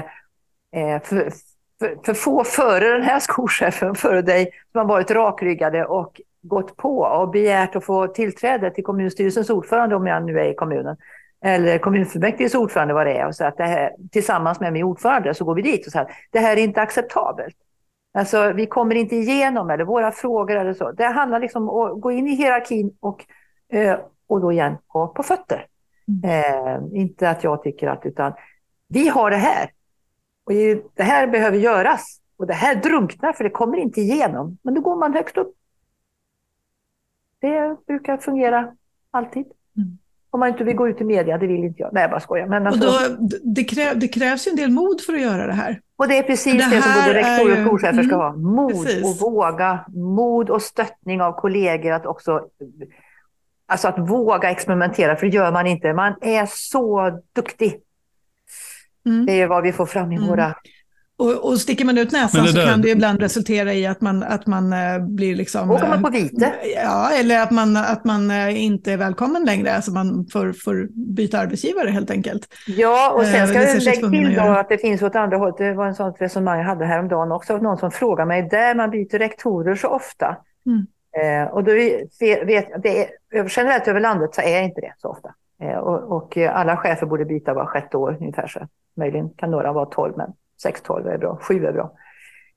eh, för, för, för, få före den här skolchefen, före dig, som har varit rakryggade och gått på och begärt att få tillträde till kommunstyrelsens ordförande, om jag nu är i kommunen, eller kommunfullmäktiges ordförande vad det är, och så att det här, tillsammans med min ordförande så går vi dit och säger att det här är inte acceptabelt. Alltså, vi kommer inte igenom eller våra frågor eller så. Det handlar liksom om att gå in i hierarkin och, eh, och då igen ha på fötter. Mm. Eh, inte att jag tycker att, utan vi har det här. Och det här behöver göras. Och det här drunknar för det kommer inte igenom. Men då går man högst upp. Det brukar fungera alltid. Om man inte vill gå ut i media, det vill inte jag. Nej, jag bara skojar. Men alltså... och då, det, kräv, det krävs ju en del mod för att göra det här. Och det är precis det, det som både rektorer och skolchefer ska mm, ha. Mod precis. och våga. Mod och stöttning av kollegor att också Alltså att våga experimentera, för det gör man inte. Man är så duktig. Mm. Det är vad vi får fram i mm. våra Och, och sticker man ut näsan så kan det ibland resultera i att man, att man uh, blir liksom... Åker man på vite? Uh, ja, eller att man, att man uh, inte är välkommen längre. Alltså man får, får byta arbetsgivare helt enkelt. Ja, och sen ska jag lägga till då att det finns åt andra hållet. Det var en sånt resonemang jag hade häromdagen också. Någon som frågade mig, där man byter rektorer så ofta. Mm. och då vet, det är, generellt över landet så är inte det så ofta. och, och alla chefer borde byta var sjätte år ungefär. Så. Möjligen kan några vara tolv, men 6-12 är bra, 7 är bra.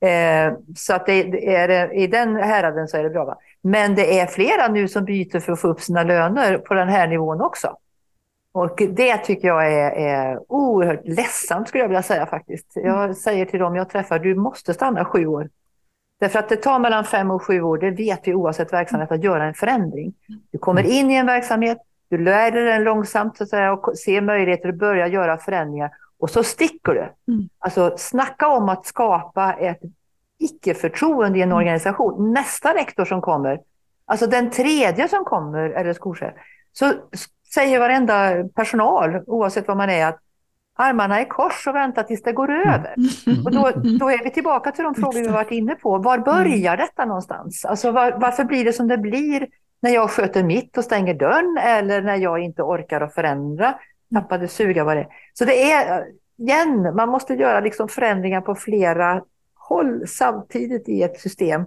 Eh, så att det, det är, i den häraden så är det bra. Va? Men det är flera nu som byter för att få upp sina löner på den här nivån också. Och det tycker jag är, är oerhört ledsamt skulle jag vilja säga faktiskt. Jag mm. säger till dem jag träffar, du måste stanna sju år. Därför att det tar mellan fem och sju år, det vet vi oavsett verksamhet, att göra en förändring. Du kommer mm. in i en verksamhet, du lär dig den långsamt så att säga, och ser möjligheter att börja göra förändringar. Och så sticker du. Mm. Alltså snacka om att skapa ett icke-förtroende i en mm. organisation. Nästa rektor som kommer, alltså den tredje som kommer, eller skolchef, så säger varenda personal, oavsett vad man är, att armarna i kors och vänta tills det går mm. över. Mm. Och då, då är vi tillbaka till de frågor vi varit inne på. Var börjar detta någonstans? Alltså var, varför blir det som det blir när jag sköter mitt och stänger dörren eller när jag inte orkar att förändra? Tappade suga vad det. Så det är, igen, man måste göra liksom förändringar på flera håll samtidigt i ett system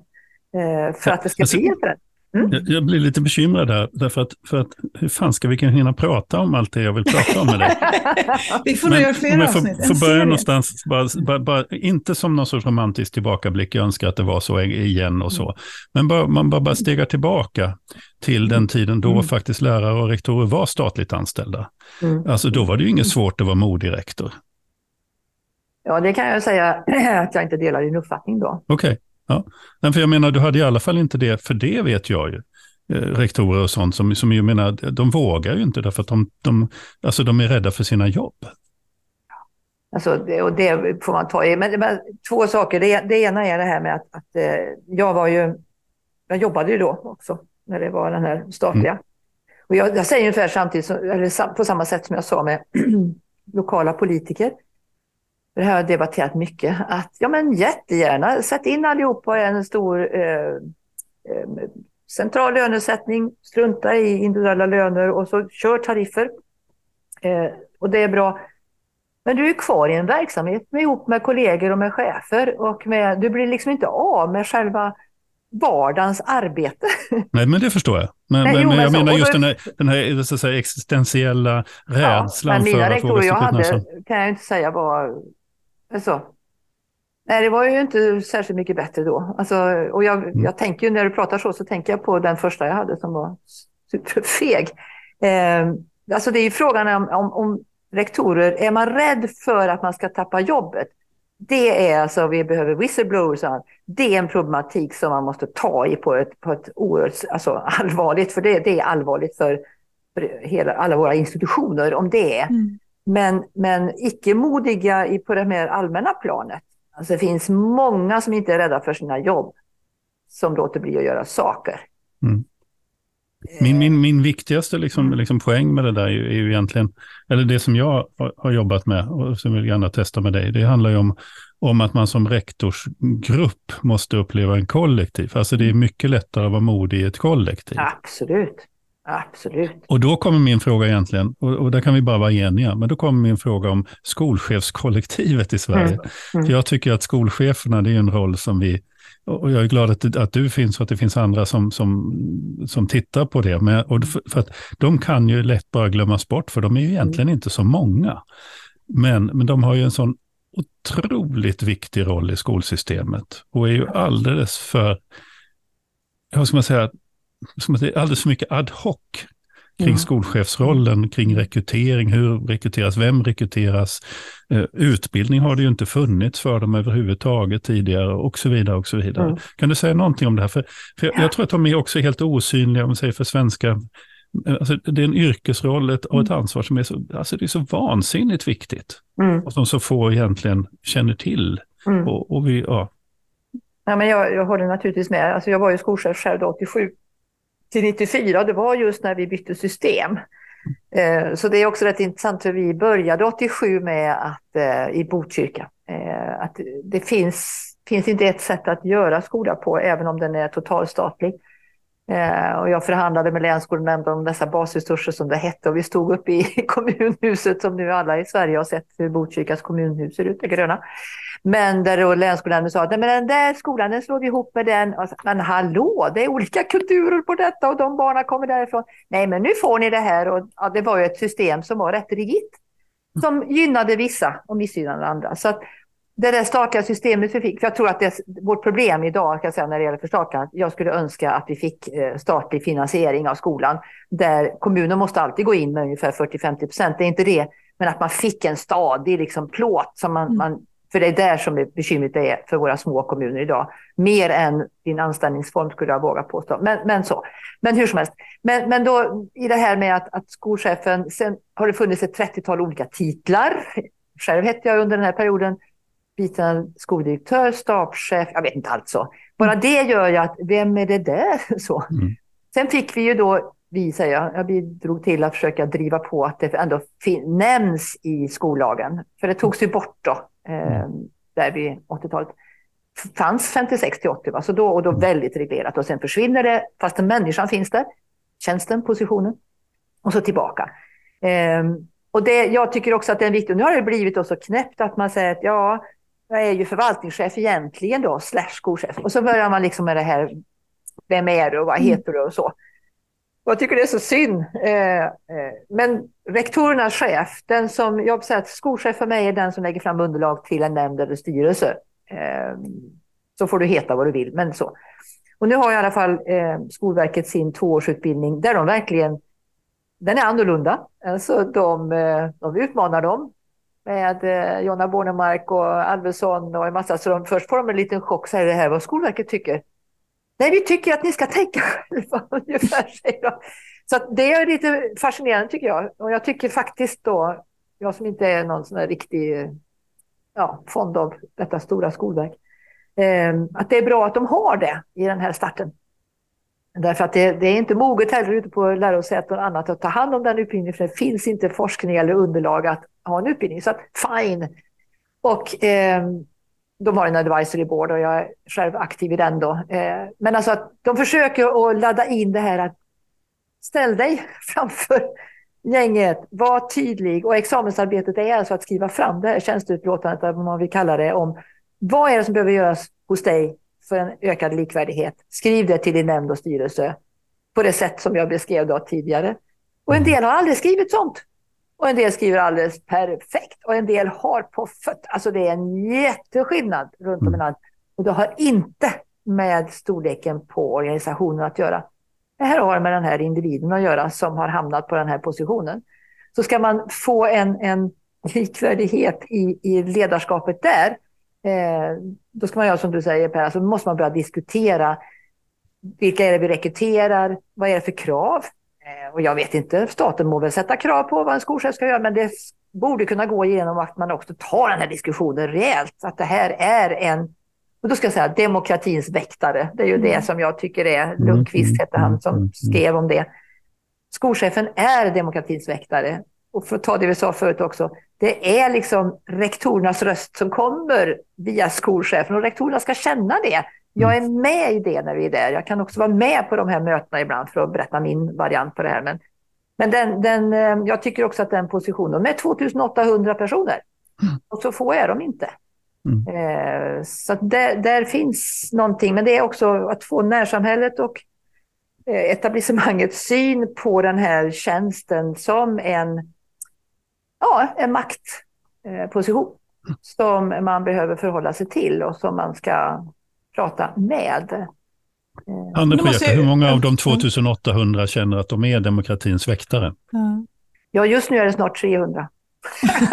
eh, för att det ska alltså, bli en förändring. Mm. Jag, jag, blir lite bekymrad här, därför att, för att hur fan ska vi kunna hinna prata om allt det jag vill prata om med dig? vi får nog göra fler avsnitt. Får, får börja någonstans, bara, bara, bara, inte som någon sorts romantisk tillbakablick, jag önskar att det var så igen och så. Mm. Men bara, man bara, bara stegar tillbaka till den mm. tiden då mm. faktiskt lärare och rektorer var statligt anställda. Mm. Alltså då var det ju inget svårt att vara modig rektor. Ja, det kan jag säga att jag inte delar din uppfattning då. Okej. Okay. Ja. För jag menar, du hade i alla fall inte det, för det vet jag ju. Eh, rektorer och sånt som, som jag menar, de vågar ju inte därför att de, de, alltså de är rädda för sina jobb. Alltså, det, och det får man ta i. Men, men två saker. Det, det, ena är det här med att, att eh, jag var ju, jag jobbade ju då också när det var den här statliga. Mm. Och jag, jag säger ungefär samtidigt, som, eller på samma sätt som jag sa med lokala politiker det här har jag debatterat mycket, att ja men jättegärna, sätt in allihopa i en stor eh, eh, central lönesättning, strunta i individuella löner och så kör tariffer. Eh, och det är bra. Men du är kvar i en verksamhet med, ihop med kollegor och med chefer och med, du blir liksom inte av med själva vardagens arbete. Nej, men det förstår jag. Men, Nej, men, jo, men jag så, menar just då, den här, den här så säga, existentiella rädslan ja, för att våga jag hade, kan jag inte säga var Alltså, nej, det var ju inte särskilt mycket bättre då. Alltså, och jag, mm. jag tänker ju när du pratar så, så tänker jag på den första jag hade som var superfeg. Eh, alltså det är ju frågan om, om, om rektorer, är man rädd för att man ska tappa jobbet? Det är alltså, vi behöver whistleblowers, det är en problematik som man måste ta i på ett, på ett oerhört alltså, allvarligt, för det, det är allvarligt för, för hela, alla våra institutioner om det är. Mm. Men, men icke-modiga på det mer allmänna planet. Alltså det finns många som inte är rädda för sina jobb, som låter bli att göra saker. Mm. Min, min, min viktigaste liksom, mm. liksom poäng med det där är ju, är ju, egentligen, eller det som jag har, har jobbat med och som jag vill gärna testa med dig, det handlar ju om, om att man som rektorsgrupp måste uppleva en kollektiv. Alltså det är mycket lättare att vara modig i ett kollektiv. Absolut. Absolut. Och då kommer min fråga egentligen, och, och där kan vi bara vara eniga, men då kommer min fråga om skolchefskollektivet i Sverige. Mm. Mm. För jag tycker att skolcheferna, det är en roll som vi, och jag är glad att, att du finns och att det finns andra som, som, som tittar på det. Men, och för, för att de kan ju lätt bara glömmas bort, för de är ju egentligen mm. inte så många. Men, men de har ju en sån otroligt viktig roll i skolsystemet och är ju alldeles för, hur ska man säga, som att det är alldeles för mycket ad hoc kring mm. skolchefsrollen, kring rekrytering, hur rekryteras, vem rekryteras, eh, utbildning har det ju inte funnits för dem överhuvudtaget tidigare och så vidare. och så vidare. Mm. Kan du säga någonting om det här? För, för jag, jag, tror att de är också helt osynliga, om man säger för svenska, alltså, det är en yrkesroll ett, och ett mm. ansvar som är så, alltså, det är så vansinnigt viktigt. Mm. Och som så få egentligen känner till. Mm. Och, och, vi, ja. Ja, men jag, jag håller naturligtvis med. Alltså, jag var ju skolchef själv 87 till 94, det var just när vi bytte system. Eh, så det är också rätt intressant hur vi började 87 med att, eh, i Botkyrka eh, att det finns, finns inte ett sätt att göra skola på, även om den är totalstatlig. Eh, och jag förhandlade med länsskolnämnden om dessa basresurser som det hette och vi stod uppe i kommunhuset som nu alla i Sverige har sett hur Botkyrkas kommunhus ser ut, det gröna. Men där då länsskolnämnden sa att men den där skolan den slår vi ihop med den. Och, men hallå, det är olika kulturer på detta och de barnen kommer därifrån. Nej, men nu får ni det här. Och, ja, det var ju ett system som var rätt rigitt. Som gynnade vissa och missgynnade andra. Så att, det där statliga systemet vi fick, för jag tror att det, vårt problem idag kan säga, när det gäller förstatligandet, jag skulle önska att vi fick eh, statlig finansiering av skolan, där kommunen måste alltid gå in med ungefär 40-50 procent, det är inte det, men att man fick en stadig liksom, plåt, som man, mm. man, för det är där som bekymret är för våra små kommuner idag, mer än din anställningsform skulle jag våga påstå, men, men så. Men hur som helst, men, men då i det här med att, att skolchefen, sen har det funnits ett 30-tal olika titlar, själv hette jag under den här perioden biträdande skoldirektör, stabschef, jag vet inte allt så. Bara mm. det gör ju att, vem är det där? Så. Mm. Sen fick vi ju då, vi säger jag, jag bidrog till att försöka driva på att det ändå nämns i skollagen. För det togs ju bort då, eh, mm. där vid 80-talet. fanns 56 till 80, va? Så då, och då väldigt reglerat. Och sen försvinner det, fast människan finns där, tjänsten, positionen, och så tillbaka. Eh, och det, jag tycker också att det är viktigt, nu har det blivit så knäppt att man säger att ja, jag är ju förvaltningschef egentligen då, slash skolchef. Och så börjar man liksom med det här, vem är du och vad mm. heter du och så. Och jag tycker det är så synd. Eh, eh, men rektorernas chef, den som, jag säger att skolchef för mig är den som lägger fram underlag till en nämnd eller styrelse. Eh, så får du heta vad du vill, men så. Och nu har i alla fall Skolverket sin tvåårsutbildning där de verkligen, den är annorlunda. Alltså de, de utmanar dem med eh, Jonna Bornemark och Alvesson och en massa. Så de, först får de en liten chock, säger det här vad Skolverket tycker. Nej, vi tycker att ni ska tänka själva, ungefär, säger de. Så det är lite fascinerande tycker jag. Och jag tycker faktiskt då, jag som inte är någon sån här riktig ja, fond av detta stora skolverk, eh, att det är bra att de har det i den här starten. Därför att det, det, är inte moget heller ute på lärosäten och annat att ta hand om den utbildningen, för det finns inte forskning eller underlag att ha en utbildning. Så att, fine. Och eh, de har en advisory board och jag är själv aktiv i den då. Eh, men alltså att de försöker att ladda in det här att ställ dig framför gänget, var tydlig och examensarbetet är alltså att skriva fram det här tjänsteutlåtandet, vad man vill kalla det, om vad är det som behöver göras hos dig för en ökad likvärdighet. Skriv det till din nämnd och styrelse på det sätt som jag beskrev då tidigare. Och en del har aldrig skrivit sånt. Och en del skriver alldeles perfekt och en del har på fötter. Alltså det är en jätteskillnad runt om i mm. landet. Och det har inte med storleken på organisationen att göra. Det här har med den här individen att göra som har hamnat på den här positionen. Så ska man få en, en likvärdighet i, i ledarskapet där, eh, då ska man göra som du säger Per, alltså måste man börja diskutera vilka är det vi rekryterar, vad är det för krav? Eh, och jag vet inte, staten må väl sätta krav på vad en skolchef ska göra, men det borde kunna gå igenom att man också tar den här diskussionen rejält. Att det här är en, och då ska jag säga demokratins väktare. Det är ju mm. det som jag tycker är, mm, Lundqvist mm, hette han som skrev om det. Skolchefen är demokratins väktare. Och för att ta det vi sa förut också, det är liksom rektorernas röst som kommer via skolchefen och rektorerna ska känna det. Jag är mm. med i det när vi är där. Jag kan också vara med på de här mötena ibland för att berätta min variant på det här. Men, men den, den, eh, jag tycker också att den positionen, med 2800 personer, mm. och så få är de inte. Mm. Eh, så där, där, finns någonting, men det är också att få närsamhället och eh, etablissemangets syn på den här tjänsten som en, ja, en maktposition mm. som man behöver förhålla sig till och som man ska prata med. Anne Preta, hur många av de 2800 känner att de är demokratins väktare? Ja, just nu är det snart 300.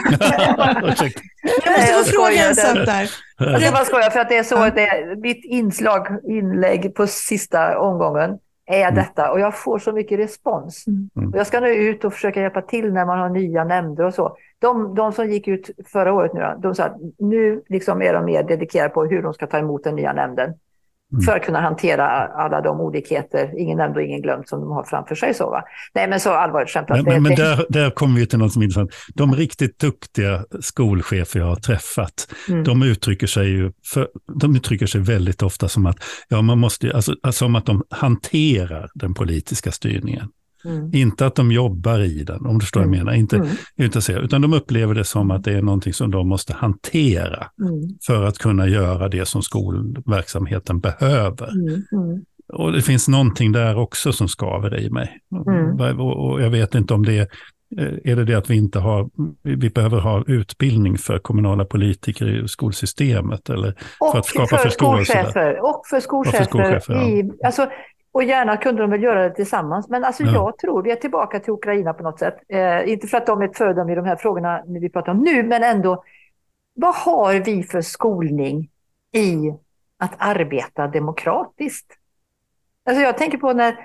jag måste få fråga en sak där. Jag bara skojar, för att det är så att det är mitt inslag, inlägg på sista omgången är mm. detta och jag får så mycket respons. Mm. Och jag ska nu ut och försöka hjälpa till när man har nya nämnder och så. De, de som gick ut förra året nu, de sa att nu liksom är de mer dedikerade på hur de ska ta emot den nya nämnden. Mm. För att kunna hantera alla de olikheter, ingen nämnd och ingen glömd, som de har framför sig. Så, va? Nej, men så allvarligt skämtat. Men, men, men där, där kommer vi till något som är intressant. De riktigt duktiga skolchefer jag har träffat, mm. de, uttrycker sig ju för, de uttrycker sig väldigt ofta som att, ja, man måste, alltså, som att de hanterar den politiska styrningen. Mm. Inte att de jobbar i den, om du förstår mm. vad jag mm. menar. Inte, mm. inte så, utan de upplever det som att det är någonting som de måste hantera mm. för att kunna göra det som skolverksamheten behöver. Mm. Och det finns någonting där också som skaver i mig. Och, och jag vet inte om det är eh, är det det att vi inte har, vi behöver ha utbildning för kommunala politiker i skolsystemet? Eller och för att skapa för skolchefer. Och för skolchefer. Och för skolchefer i, ja. alltså, och gärna kunde de väl göra det tillsammans. Men alltså ja. jag tror vi är tillbaka till Ukraina på något sätt. Eh, inte för att de är ett föredöme i de här frågorna vi pratar om nu, men ändå. Vad har vi för skolning i att arbeta demokratiskt? Alltså jag tänker på när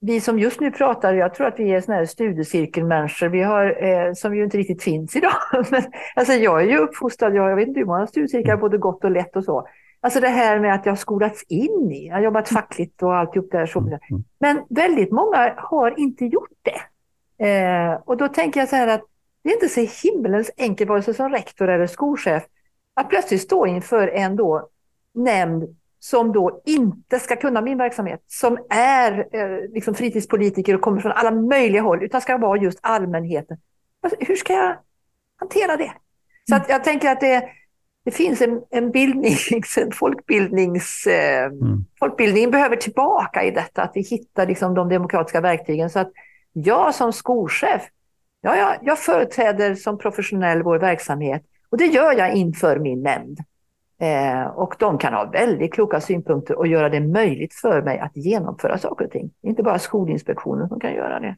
vi som just nu pratar, jag tror att vi är såna här studiecirkelmänniskor, vi har, eh, som ju inte riktigt finns idag. Men, alltså jag är ju uppfostrad, jag, jag vet inte hur många studiecirklar, mm. både gott och lätt och så. Alltså det här med att jag har skolats in i, jag har jobbat fackligt och alltihop där. Så. Mm, mm. Men väldigt många har inte gjort det. Eh, och då tänker jag så här att det är inte så himmelens enkelt, vare sig som rektor eller skolchef, att plötsligt stå inför en då nämnd som då inte ska kunna min verksamhet, som är eh, liksom fritidspolitiker och kommer från alla möjliga håll, utan ska vara just allmänheten. Alltså, hur ska jag hantera det? Så att jag tänker att det, det finns en, en bildnings, en folkbildnings... Eh, mm. Folkbildningen behöver tillbaka i detta, att vi hittar liksom de demokratiska verktygen. Så att jag som skolchef, ja, jag, jag företräder som professionell vår verksamhet och det gör jag inför min nämnd. Eh, och de kan ha väldigt kloka synpunkter och göra det möjligt för mig att genomföra saker och ting. Inte bara Skolinspektionen som kan göra det.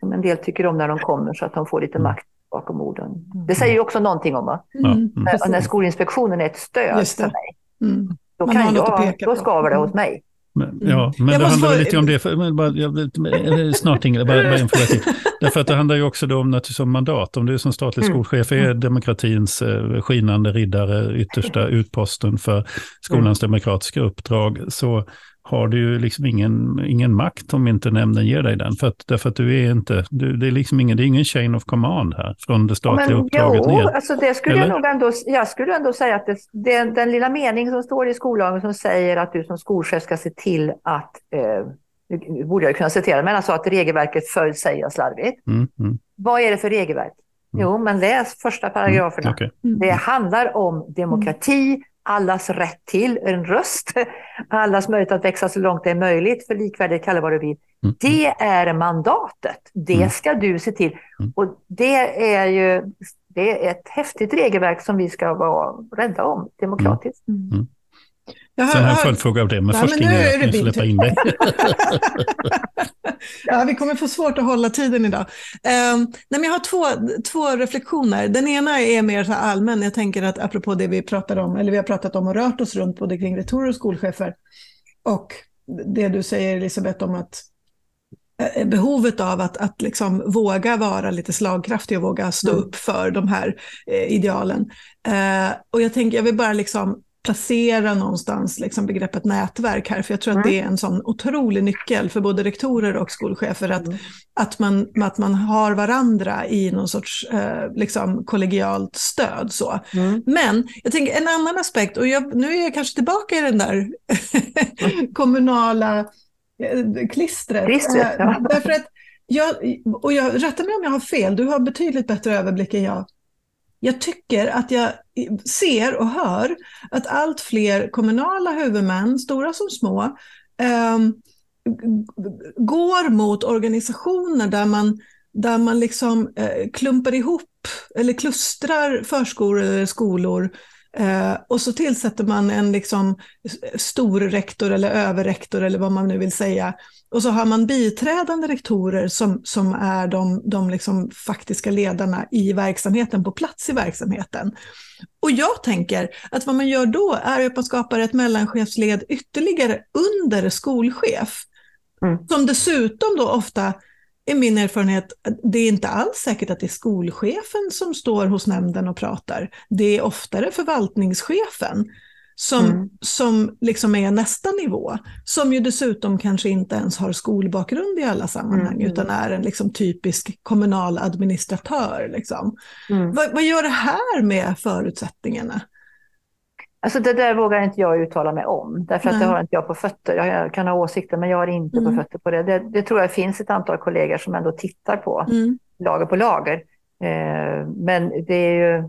Som en del tycker om när de kommer så att de får lite mm. makt bakom orden. Det säger ju också någonting om va? Mm. Mm. När, när Skolinspektionen är ett stöd för mig, mm. då, kan jag, då skaver det hos mig. Men, ja, men jag det handlar få... lite om det, för, men bara, jag, snart Ingrid, bara, bara en fråga till. Därför att det handlar ju också då om, om mandat. Om du som statlig mm. skolchef är mm. demokratins eh, skinande riddare, yttersta utposten för skolans mm. demokratiska uppdrag, så har du ju liksom ingen, ingen makt om inte nämnden ger dig den. För att, därför att du är inte, du, det är liksom ingen, det är ingen chain of command här från det statliga men, uppdraget jo, ner. Alltså det skulle jag, nog ändå, jag skulle ändå säga att det, det, den lilla mening som står i skollagen som säger att du som skolchef ska se till att, eh, nu borde jag kunna citera, men alltså att regelverket följs säger jag slarvigt. Mm, mm. Vad är det för regelverk? Mm. Jo, men läs första paragraferna. Mm, okay. Det handlar om demokrati, allas rätt till en röst, allas möjlighet att växa så långt det är möjligt, för likvärdighet, kalla vad du vill. Mm. Det är mandatet. Det mm. ska du se till. Mm. Och det är ju det är ett häftigt regelverk som vi ska vara rädda om demokratiskt. Mm. Mm. Sen har jag en följdfråga av det, men ja, först innan jag släppa in dig. ja, vi kommer få svårt att hålla tiden idag. Um, nej, jag har två, två reflektioner. Den ena är mer så allmän. Jag tänker att apropå det vi pratar om, eller vi har pratat om och rört oss runt både kring rektorer och skolchefer. Och det du säger Elisabeth om att eh, behovet av att, att liksom våga vara lite slagkraftig och våga stå mm. upp för de här eh, idealen. Eh, och jag tänker, jag vill bara liksom placera någonstans liksom begreppet nätverk här, för jag tror att det är en sån otrolig nyckel för både rektorer och skolchefer, att, mm. att, man, att man har varandra i någon sorts eh, liksom kollegialt stöd. Så. Mm. Men jag tänker en annan aspekt, och jag, nu är jag kanske tillbaka i den där kommunala eh, klistret. klistret ja. eh, därför att jag, och jag, rätta mig om jag har fel, du har betydligt bättre överblick än jag jag tycker att jag ser och hör att allt fler kommunala huvudmän, stora som små, eh, går mot organisationer där man, där man liksom eh, klumpar ihop eller klustrar förskolor eller skolor eh, och så tillsätter man en liksom stor rektor eller överrektor eller vad man nu vill säga och så har man biträdande rektorer som, som är de, de liksom faktiska ledarna i verksamheten, på plats i verksamheten. Och jag tänker att vad man gör då är att man skapar ett mellanchefsled ytterligare under skolchef. Mm. Som dessutom då ofta, är min erfarenhet, det är inte alls säkert att det är skolchefen som står hos nämnden och pratar. Det är oftare förvaltningschefen som, mm. som liksom är nästa nivå, som ju dessutom kanske inte ens har skolbakgrund i alla sammanhang, mm. utan är en liksom typisk kommunal administratör. Liksom. Mm. Vad, vad gör det här med förutsättningarna? Alltså det där vågar inte jag uttala mig om, därför att Nej. det har inte jag på fötter. Jag kan ha åsikter, men jag har inte mm. på fötter på det. det. det. tror jag finns ett antal kollegor som ändå tittar på, mm. lager på lager. Eh, men det är ju,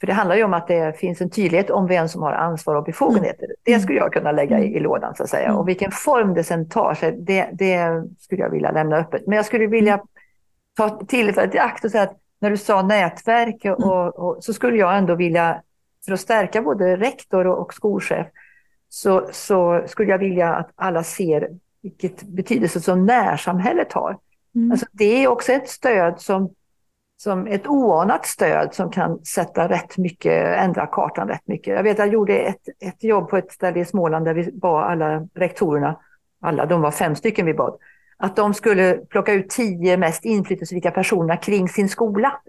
för det handlar ju om att det finns en tydlighet om vem som har ansvar och befogenheter. Mm. Det skulle jag kunna lägga i, i lådan så att säga. Mm. Och vilken form det sen tar sig, det, det, skulle jag vilja lämna öppet. Men jag skulle vilja mm. ta tillfället i akt och säga att när du sa nätverk mm. och, och, så skulle jag ändå vilja för att stärka både rektor och skolchef så, så skulle jag vilja att alla ser vilket betydelse som närsamhället har. Mm. Alltså det är också ett stöd som, som ett oanat stöd som kan sätta rätt mycket, ändra kartan rätt mycket. Jag vet jag gjorde ett, ett jobb på ett ställe i Småland där vi bad alla rektorerna, alla, de var fem stycken vi bad, att de skulle plocka ut tio mest inflytelserika personerna kring sin skola.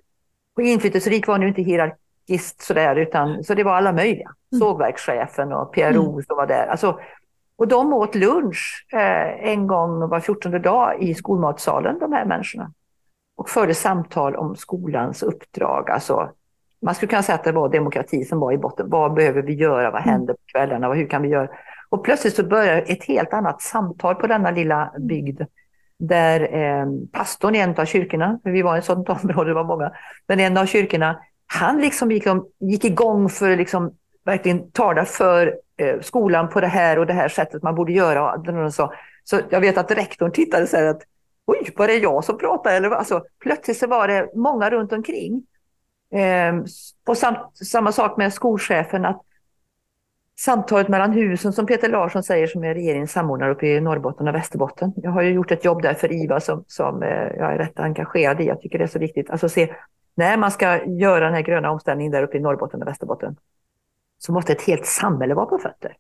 Och inflytelserik var nu inte hierarki gist sådär, utan så det var alla möjliga. Mm. Sågverkschefen och PRO mm. som var där. Alltså, och de åt lunch eh, en gång var fjortonde dag i skolmatsalen, de här människorna. Och förde samtal om skolans uppdrag. Alltså, man skulle kunna säga att det var demokrati som var i botten. Vad behöver vi göra? Vad mm. händer på kvällarna? Hur kan vi göra? Och plötsligt så börjar ett helt annat samtal på denna lilla bygd. Där eh, pastorn i en av kyrkorna, vi var i ett sådant område, det var många, men en av kyrkorna han liksom gick, gick igång för att liksom verkligen tala för eh, skolan på det här och det här sättet man borde göra. Så, så jag vet att rektorn tittade och sa att oj, var det jag som pratade? Eller, alltså, plötsligt så var det många runt omkring. Eh, och sam, samma sak med skolchefen, att samtalet mellan husen som Peter Larsson säger som är regeringens samordnare uppe i Norrbotten och Västerbotten. Jag har ju gjort ett jobb där för IVA som, som eh, jag är rätt engagerad i. Jag tycker det är så viktigt. Alltså se när man ska göra den här gröna omställningen där uppe i Norrbotten och Västerbotten så måste ett helt samhälle vara på fötter.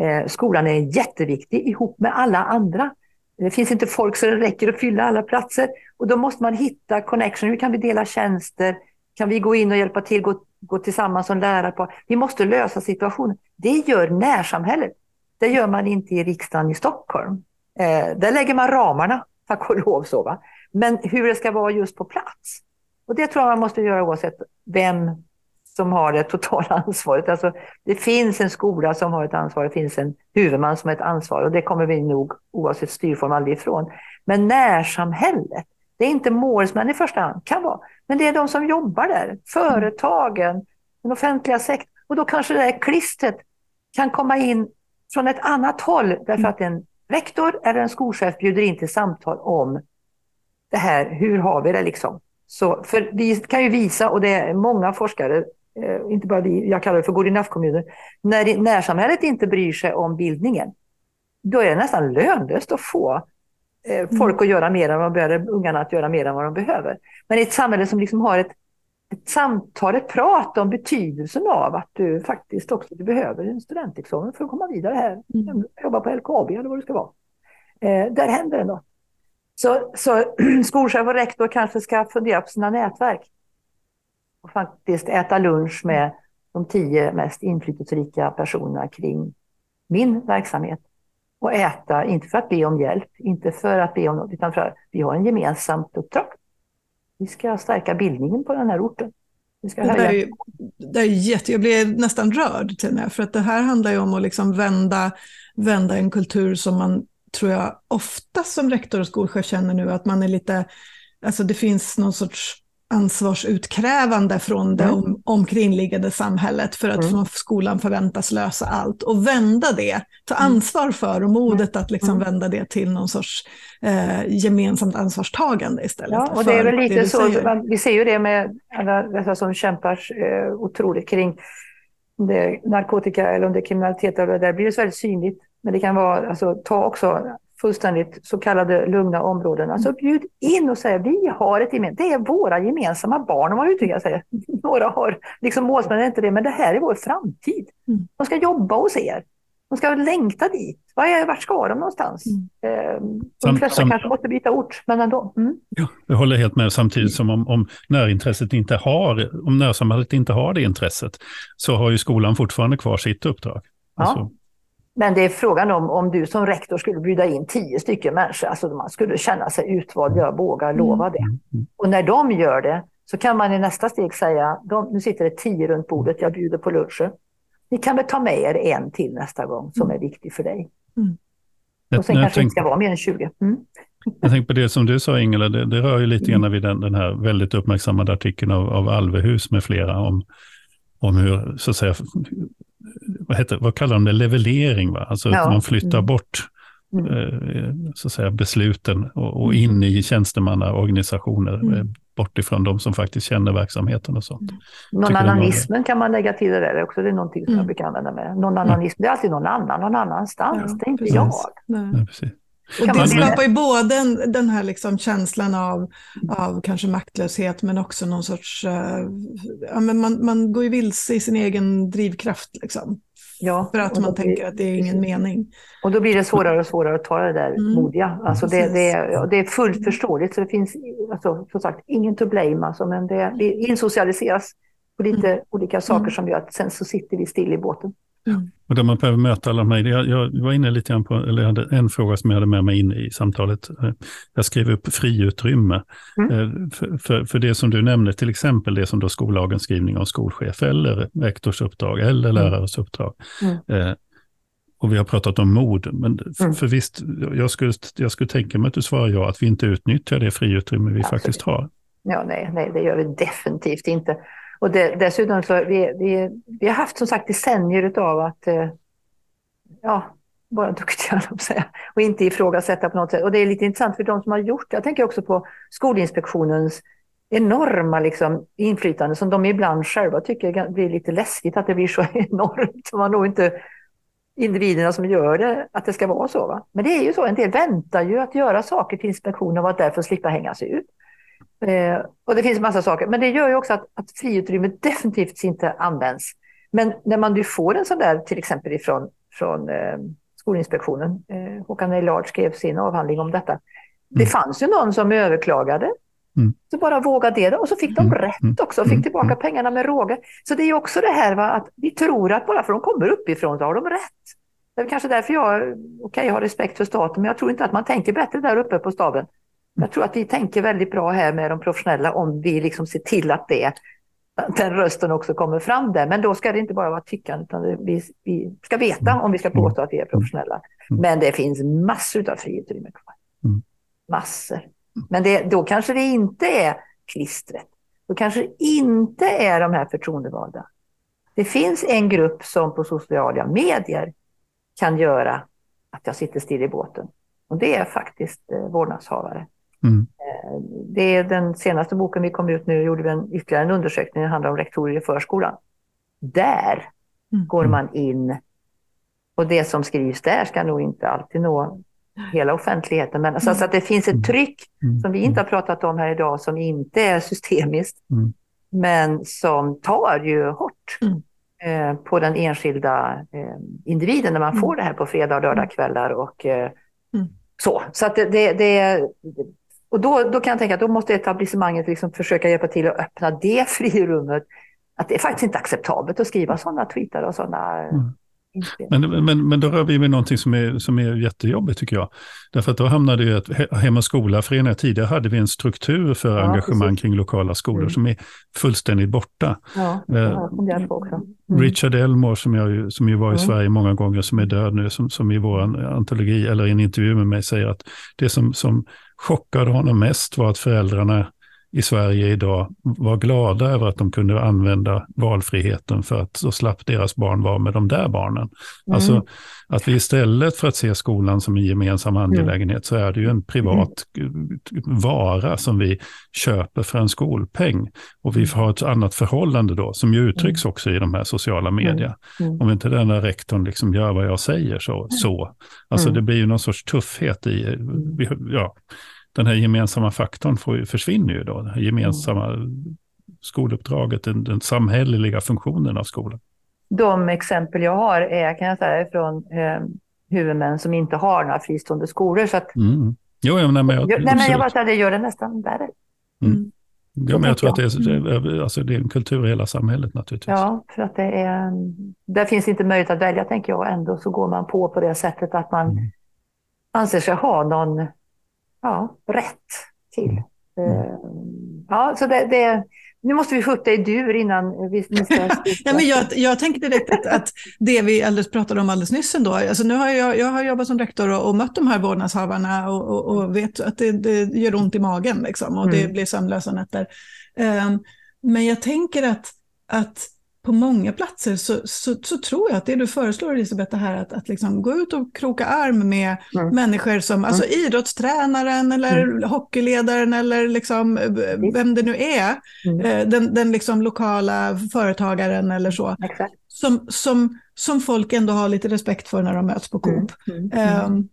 Eh, skolan är jätteviktig ihop med alla andra. Det finns inte folk så det räcker att fylla alla platser och då måste man hitta connection. Hur kan vi dela tjänster? Kan vi gå in och hjälpa till, gå, gå tillsammans som lärare? Vi måste lösa situationen. Det gör närsamhället. Det gör man inte i riksdagen i Stockholm. Eh, där lägger man ramarna, tack och lov. Så, va? Men hur det ska vara just på plats, och det tror jag man måste göra oavsett vem som har det totala ansvaret. Alltså, det finns en skola som har ett ansvar, det finns en huvudman som har ett ansvar och det kommer vi nog oavsett styrform aldrig ifrån. Men närsamhället, det är inte målsmän i första hand, kan vara, men det är de som jobbar där, företagen, den offentliga sektorn. Och då kanske det här klistret kan komma in från ett annat håll därför att en rektor eller en skolchef bjuder in till samtal om det här, hur har vi det liksom? Så, för vi kan ju visa, och det är många forskare, eh, inte bara vi, jag kallar det för good enough-kommuner, när närsamhället inte bryr sig om bildningen, då är det nästan lönlöst att få eh, mm. folk att göra mer än vad de behöver, ungarna att göra mer än vad de behöver. Men i ett samhälle som liksom har ett, ett samtal, ett prat om betydelsen av att du faktiskt också du behöver en studentexamen för att komma vidare här, mm. jobba på LKAB eller vad det ska vara. Eh, där händer det något. Så, så skolchef och rektor kanske ska fundera på sina nätverk. Och faktiskt äta lunch med de tio mest inflytelserika personerna kring min verksamhet. Och äta, inte för att be om hjälp, inte för att be om något, utan för att vi har en gemensamt uppdrag. Vi ska stärka bildningen på den här orten. Vi ska det, där är, det är jätte, jag blir nästan rörd, Tina, för att det här handlar ju om att liksom vända, vända en kultur som man tror jag ofta som rektor och skolchef känner nu att man är lite, alltså det finns någon sorts ansvarsutkrävande från det mm. om, omkringliggande samhället för att mm. skolan förväntas lösa allt och vända det, ta mm. ansvar för och modet att liksom mm. vända det till någon sorts eh, gemensamt ansvarstagande istället. Ja, och det är väl lite så, vi ser ju det med alla dessa som kämpar eh, otroligt kring det narkotika eller om det är kriminalitet, eller det där blir det så väldigt synligt men det kan vara, alltså, ta också fullständigt så kallade lugna områden. Alltså bjud in och säg vi har ett gemensamt, det är våra gemensamma barn om man uttrycker sig. Några har liksom målsmän, inte det, men det här är vår framtid. Mm. De ska jobba hos er. De ska längta dit. Var är, vart ska de någonstans? Mm. Eh, de flesta kanske måste byta ort, men ändå. Mm. Ja, jag håller helt med. Samtidigt som om, om närintresset inte har, om närsamhället inte har det intresset, så har ju skolan fortfarande kvar sitt uppdrag. Ja. Alltså. Men det är frågan om, om du som rektor skulle bjuda in tio stycken människor, alltså man skulle känna sig utvald, jag vågar lova mm. det. Mm. Och när de gör det, så kan man i nästa steg säga, de, nu sitter det tio runt bordet, jag bjuder på lunchen. Ni kan väl ta med er en till nästa gång som mm. är viktig för dig. Mm. Och sen jag kanske det inte ska vara mer än 20. Mm. Jag tänker på det som du sa Ingela, det, det rör ju lite grann vid den, den här väldigt uppmärksammade artikeln av, av Alvehus med flera om, om hur, så att säga, vad, heter, vad kallar de det, levelering, va? alltså ja. att man flyttar mm. bort mm. eh, så att säga, besluten och, och in i tjänstemannaorganisationer. Mm. Eh, bort ifrån de som faktiskt känner verksamheten och sånt. Någon annanismen kan man lägga till det där också. Det är någonting som mm. jag brukar använda med. Någon annanism, det är alltid någon annan någon annanstans. Ja, det är inte precis. jag. Nej. precis. Och det skapar ju både den, den här liksom känslan av, av kanske maktlöshet men också någon sorts... Uh, ja, men man, man går ju vilse i sin egen drivkraft. Liksom. Ja, för att man tänker att det är ingen mening. Och då blir det svårare och svårare att ta det där mm. modiga. Alltså det, det, är, det är fullt förståeligt, så det finns alltså, som sagt ingen to blame. Alltså, men det, vi insocialiseras på lite mm. olika saker mm. som gör att sen så sitter vi still i båten. Mm. Och där man behöver möta alla de här, jag, jag var inne lite grann på, eller jag hade en fråga som jag hade med mig in i samtalet. Jag skrev upp friutrymme. Mm. Eh, för, för, för, det som du nämner, till exempel det som då skollagens skrivning om skolchef eller rektors uppdrag eller mm. lärares uppdrag. Mm. Eh, och vi har pratat om mod, men för, mm. för visst, jag skulle, jag skulle tänka mig att du svarar ja, att vi inte utnyttjar det friutrymme vi Absolut. faktiskt har. Ja, nej, nej, det gör vi definitivt inte. Och det, dessutom så vi, vi, vi har haft som sagt decennier av att eh, ja, vara duktiga, säga, och inte ifrågasätta på något sätt. Och det är lite intressant för de som har gjort det. Jag tänker också på Skolinspektionens enorma liksom, inflytande som de ibland själva tycker blir lite läskigt att det blir så enormt. Man nog inte individerna som gör det, att det ska vara så. Va? Men det är ju så, en del väntar ju att göra saker till inspektionen och att därför slippa hänga sig ut. Eh, och det finns en massa saker, men det gör ju också att, att friutrymmet definitivt inte används. Men när man du får en sån där, till exempel ifrån från, eh, Skolinspektionen, eh, Håkan Eilard skrev sin avhandling om detta. Det mm. fanns ju någon som överklagade, mm. så bara vågade det och så fick de mm. rätt mm. också, fick mm. tillbaka mm. pengarna med råge. Så det är också det här va, att vi tror att bara för att de kommer uppifrån så har de rätt. Det är kanske därför jag, okay, jag har respekt för staten, men jag tror inte att man tänker bättre där uppe på staben. Jag tror att vi tänker väldigt bra här med de professionella om vi liksom ser till att det, den rösten också kommer fram där. Men då ska det inte bara vara tyckande, utan vi, vi ska veta om vi ska påstå att vi är professionella. Men det finns massor av friutrymme kvar. Massor. Men det, då kanske det inte är klistret. Då kanske det inte är de här förtroendevalda. Det finns en grupp som på sociala medier kan göra att jag sitter still i båten. Och det är faktiskt eh, vårdnadshavare. Mm. Eh, det är den senaste boken vi kom ut nu, gjorde vi en, ytterligare en undersökning, det handlar om rektorer i förskolan. Där mm. går man in och det som skrivs där ska nog inte alltid nå hela offentligheten. Men alltså, mm. så att det finns ett tryck mm. som vi inte har pratat om här idag som inte är systemiskt, mm. men som tar ju hårt mm. eh, på den enskilda eh, individen när man får det här på fredag och lördagskvällar och eh, så. Så att det, det, det, och då, då kan jag tänka att då måste etablissemanget liksom försöka hjälpa till att öppna det frirummet. Att det är faktiskt inte acceptabelt att skriva sådana tweetar och sådana mm. Men, men, men då rör vi med någonting som är, som är jättejobbigt tycker jag. Därför att då hamnade ju ett Hem och skola-föreningar, tidigare hade vi en struktur för ja, engagemang precis. kring lokala skolor mm. som är fullständigt borta. Ja, eh, mm. Richard Elmore som, jag, som ju var i mm. Sverige många gånger, som är död nu, som, som i vår antologi, eller i en intervju med mig säger att det som, som chockade honom mest var att föräldrarna i Sverige idag var glada över att de kunde använda valfriheten för att så slapp deras barn vara med de där barnen. Mm. Alltså att vi istället för att se skolan som en gemensam mm. angelägenhet så är det ju en privat mm. vara som vi köper för en skolpeng. Och vi har ett annat förhållande då som ju uttrycks mm. också i de här sociala media. Mm. Om inte den där rektorn liksom gör vad jag säger så. så. Alltså det blir ju någon sorts tuffhet i, ja, den här gemensamma faktorn får, försvinner ju då. Det gemensamma mm. skoluppdraget, den, den samhälleliga funktionen av skolan. de exempel jag har är, kan jag säga, från eh, huvudmän som inte har några fristående skolor. Så att, mm. Jo, ja, nej, men jag, nej, men jag bara säger, det gör det nästan värre. Mm. Ja, men jag tror att det är, alltså, det är en kultur i hela samhället naturligtvis. Ja, för att det är, där finns inte möjlighet att välja, tänker jag. Ändå så går man på på det sättet att man mm. anser sig ha någon ja, rätt till. Mm. Uh, ja, så det, det, nu måste vi få upp dig i dur innan vi, ska... ja, men jag, jag tänker direkt att, att, det vi alldeles pratade om alldeles nyss ändå, alltså nu har jag, jag har jobbat som rektor och, och mött de här vårdnadshavarna och, och, och vet att det, det, gör ont i magen liksom, och mm. det blir sömnlösa nätter. Um, men jag tänker att, att på många platser så, så, så, tror jag att det du föreslår Elisabeth, det här att, att liksom gå ut och kroka arm med mm. människor som, alltså mm. idrottstränaren eller mm. hockeyledaren eller liksom, vem det nu är, mm. eh, den, den liksom lokala företagaren eller så, som, som, som folk ändå har lite respekt för när de möts på Coop. Um,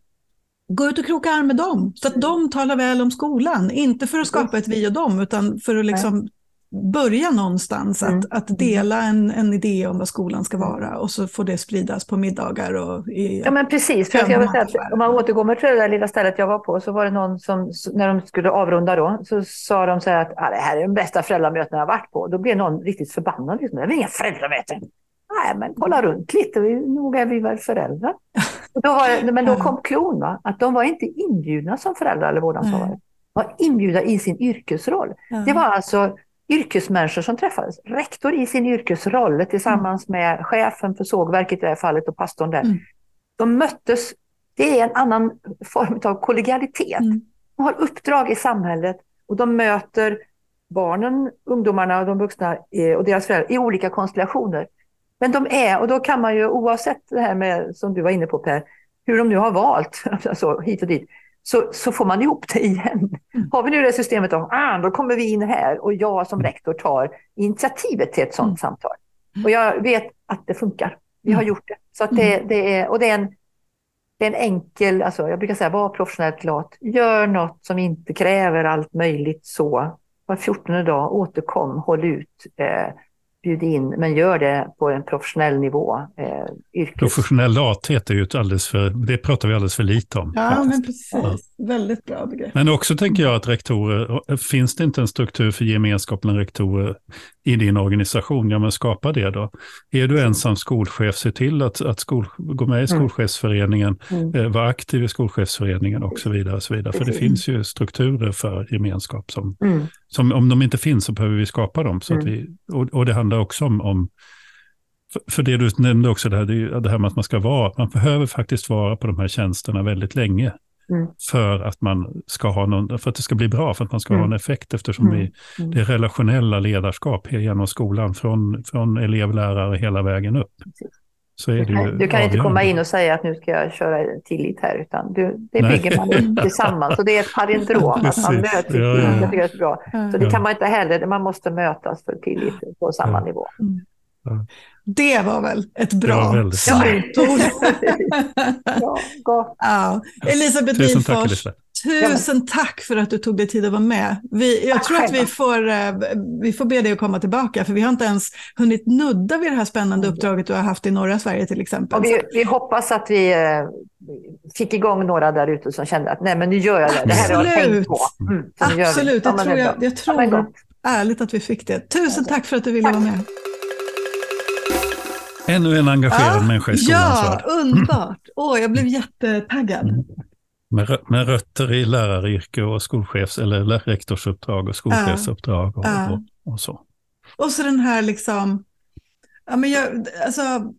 gå ut och kroka arm med dem, så att de talar väl om skolan. Inte för att skapa ett vi och dem, utan för att liksom börja någonstans, mm. att, att dela en, en idé om vad skolan ska vara och så får det spridas på middagar och i Ja men precis, för jag vill säga att om man återgår till det där lilla stället jag var på så var det någon som, när de skulle avrunda då, så sa de så här att ah, det här är de bästa föräldramötena jag varit på. Då blev någon riktigt förbannad. Liksom. Det är inga föräldramöten. Nej, men kolla runt lite, nog är vi väl föräldrar. Och då var, men då kom klon, va? att de var inte inbjudna som föräldrar eller vårdnadshavare. De var inbjudna i sin yrkesroll. Det var alltså yrkesmänniskor som träffades. Rektor i sin yrkesroll tillsammans mm. med chefen för sågverket i det här fallet och pastorn där. Mm. De möttes, det är en annan form av kollegialitet. Mm. De har uppdrag i samhället och de möter barnen, ungdomarna och de vuxna och deras föräldrar i olika konstellationer. Men de är, och då kan man ju oavsett det här med, som du var inne på Per, hur de nu har valt, alltså hit och dit, så, så får man ihop det igen. Mm. Har vi nu det systemet om, ah, då kommer vi in här och jag som mm. rektor tar initiativet till ett sådant mm. samtal. Och jag vet att det funkar. Vi har mm. gjort det. Så att det, mm. det är, och det är en, det är en enkel, alltså jag brukar säga var professionellt lat. Gör något som inte kräver allt möjligt så. Var 14 dag, återkom, håll ut. Eh, bjud in, men gör det på en professionell nivå. Eh, yrkes... Professionell lathet är ju ett alldeles för, det pratar vi alldeles för lite om. Ja, men precis. Ja. Väldigt bra begrepp. Men också tänker jag att rektorer, finns det inte en struktur för gemenskap bland rektorer i din organisation, ja men skapa det då. Är du ensam skolchef, se till att, att skol, gå med i mm. skolchefsföreningen, mm. eh, vara aktiv i skolchefsföreningen och så vidare. Och så vidare. För det finns ju strukturer för gemenskap som, mm. som om de inte finns så behöver vi skapa dem. Så mm. vi, och, och det handlar också om, om för, för det du nämnde också, det här, det här med att man ska vara, man behöver faktiskt vara på de här tjänsterna väldigt länge. Mm. För att man ska ha någon, för att det ska bli bra, för att man ska mm. ha en effekt eftersom mm. vi, mm. det är relationella ledarskap genom skolan, från, från elevlärare hela vägen upp. Så är du kan, det du kan inte komma in och säga att nu ska jag köra tillit här, utan du, det Nej. bygger man tillsammans. Och det är ett palindrom, att man möter ja, ja. Är bra. Så det kan man inte heller, man måste mötas för tillit på samma nivå. Mm. Det var väl ett bra slutord. ja, ja. Elisabeth Tusen tack, Elisabeth. Tusen tack för att du tog dig tid att vara med. Vi, jag tror att vi får, eh, vi får be dig att komma tillbaka, för vi har inte ens hunnit nudda vid det här spännande uppdraget du har haft i norra Sverige till exempel. Vi, vi hoppas att vi eh, fick igång några där ute som kände att nej men nu gör jag det, det här har jag tänkt på. Mm, Absolut, det tror jag, jag tror ja, ärligt att vi fick det. Tusen tack för att du ville tack. vara med. Ännu en engagerad ja, människa i skolans Ja, underbart. Åh, oh, jag blev jättetaggad. Med, med rötter i läraryrke och skolchefs eller rektorsuppdrag och skolchefsuppdrag och, ja. och, och, så. Och så den här liksom, ja men jag, alltså,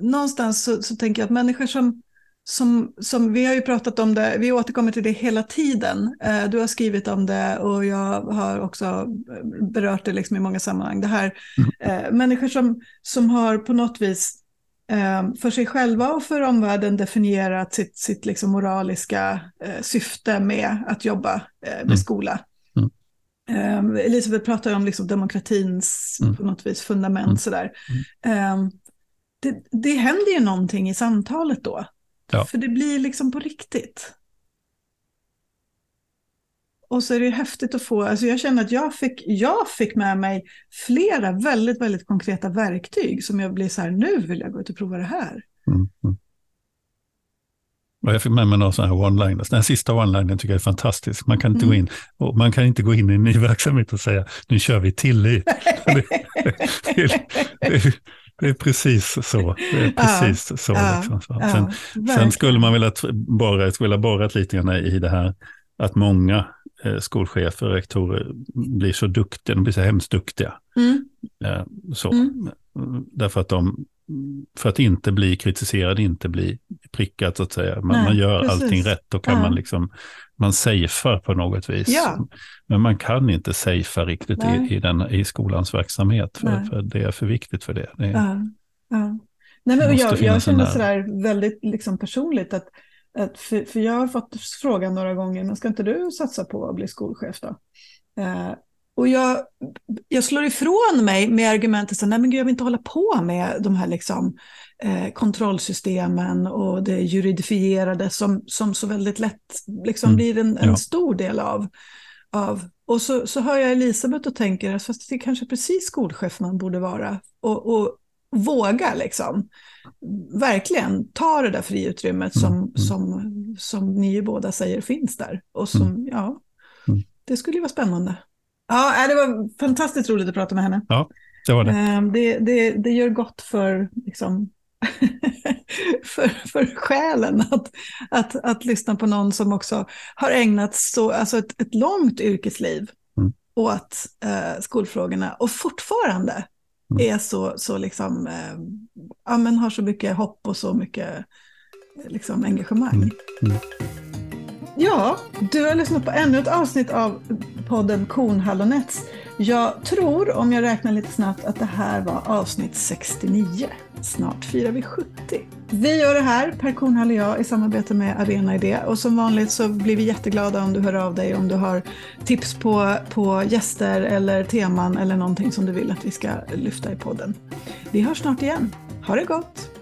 någonstans så, så tänker jag att människor som som, som, vi har ju pratat om det, vi återkommer till det hela tiden. Eh, du har skrivit om det och jag har också berört det liksom i många sammanhang. Det här, mm. eh, människor som, som har på något vis eh, för sig själva och för omvärlden definierat sitt, sitt liksom moraliska eh, syfte med att jobba eh, med mm. skola. Mm. Eh, Elisabeth pratar om liksom demokratins mm. på något vis fundament. Mm. Sådär. Det, det händer ju någonting i samtalet då. Ja. För det blir liksom på riktigt. och så är det häftigt att få, alltså jag känner att jag fick, jag fick med mig flera väldigt, väldigt konkreta verktyg som jag blir så här, nu vill jag gå ut och prova det här. Mm, mm. Och jag fick med mig några sådana här one-liners. Den här sista one-linern tycker jag är fantastisk. Man kan inte, mm. gå in, och man kan inte gå in i en ny verksamhet och säga nu kör vi tillit. det, det, det, det, är precis så. Det är precis ja, så. Liksom. sen, ja, sen, skulle man vilja borra, skulle borrat lite grann i det här att många eh, skolchefer och rektorer blir så duktiga, de blir så hemskt duktiga. Mm. Eh, så. Mm. Därför att de för att inte bli kritiserad, inte bli prickad så att säga. Man, Nej, man gör precis. allting rätt, då kan ja. man liksom, man safear på något vis. Ja. Men man kan inte safea riktigt i, i, den, i skolans verksamhet, för, för, det är för viktigt för det. det ja. Ja. Nej, men jag, jag känner sådär väldigt liksom personligt att, att för, för, jag har fått frågan några gånger, men ska inte du satsa på att bli skolchef då? Eh, och jag, jag slår ifrån mig med argumentet att jag vill inte hålla på med de här liksom, eh, kontrollsystemen och det juridifierade som, som så väldigt lätt liksom, mm. blir en, en ja. stor del av. av. Och så, så hör jag Elisabeth och tänker att det är kanske precis skolchef man borde vara. Och, och våga liksom, verkligen ta det där friutrymmet som, mm. som, som ni ju båda säger finns där. Och som, mm. ja, mm. det skulle ju vara spännande. Ja, det var fantastiskt roligt att prata med henne. Ja, det var det. Ehm, det, det, det gör gott för, liksom, för, för själen att, att, att lyssna på någon som också har ägnat så, alltså ett, ett långt yrkesliv mm. åt uh, skolfrågorna och fortfarande mm. är så, så liksom, uh, ja, men har så mycket hopp och så mycket liksom, engagemang. Mm. mm. Ja, du har lyssnat på ännu ett avsnitt av podden Kornhallonets. Jag tror, om jag räknar lite snabbt, att det här var avsnitt 69. Snart firar vi 70. Vi gör det här, Per Kornhall och jag, i samarbete med Arena Idé. Och som vanligt så blir vi jätteglada om du hör av dig, om du har tips på, på gäster eller teman eller någonting som du vill att vi ska lyfta i podden. Vi hörs snart igen. Ha det gott!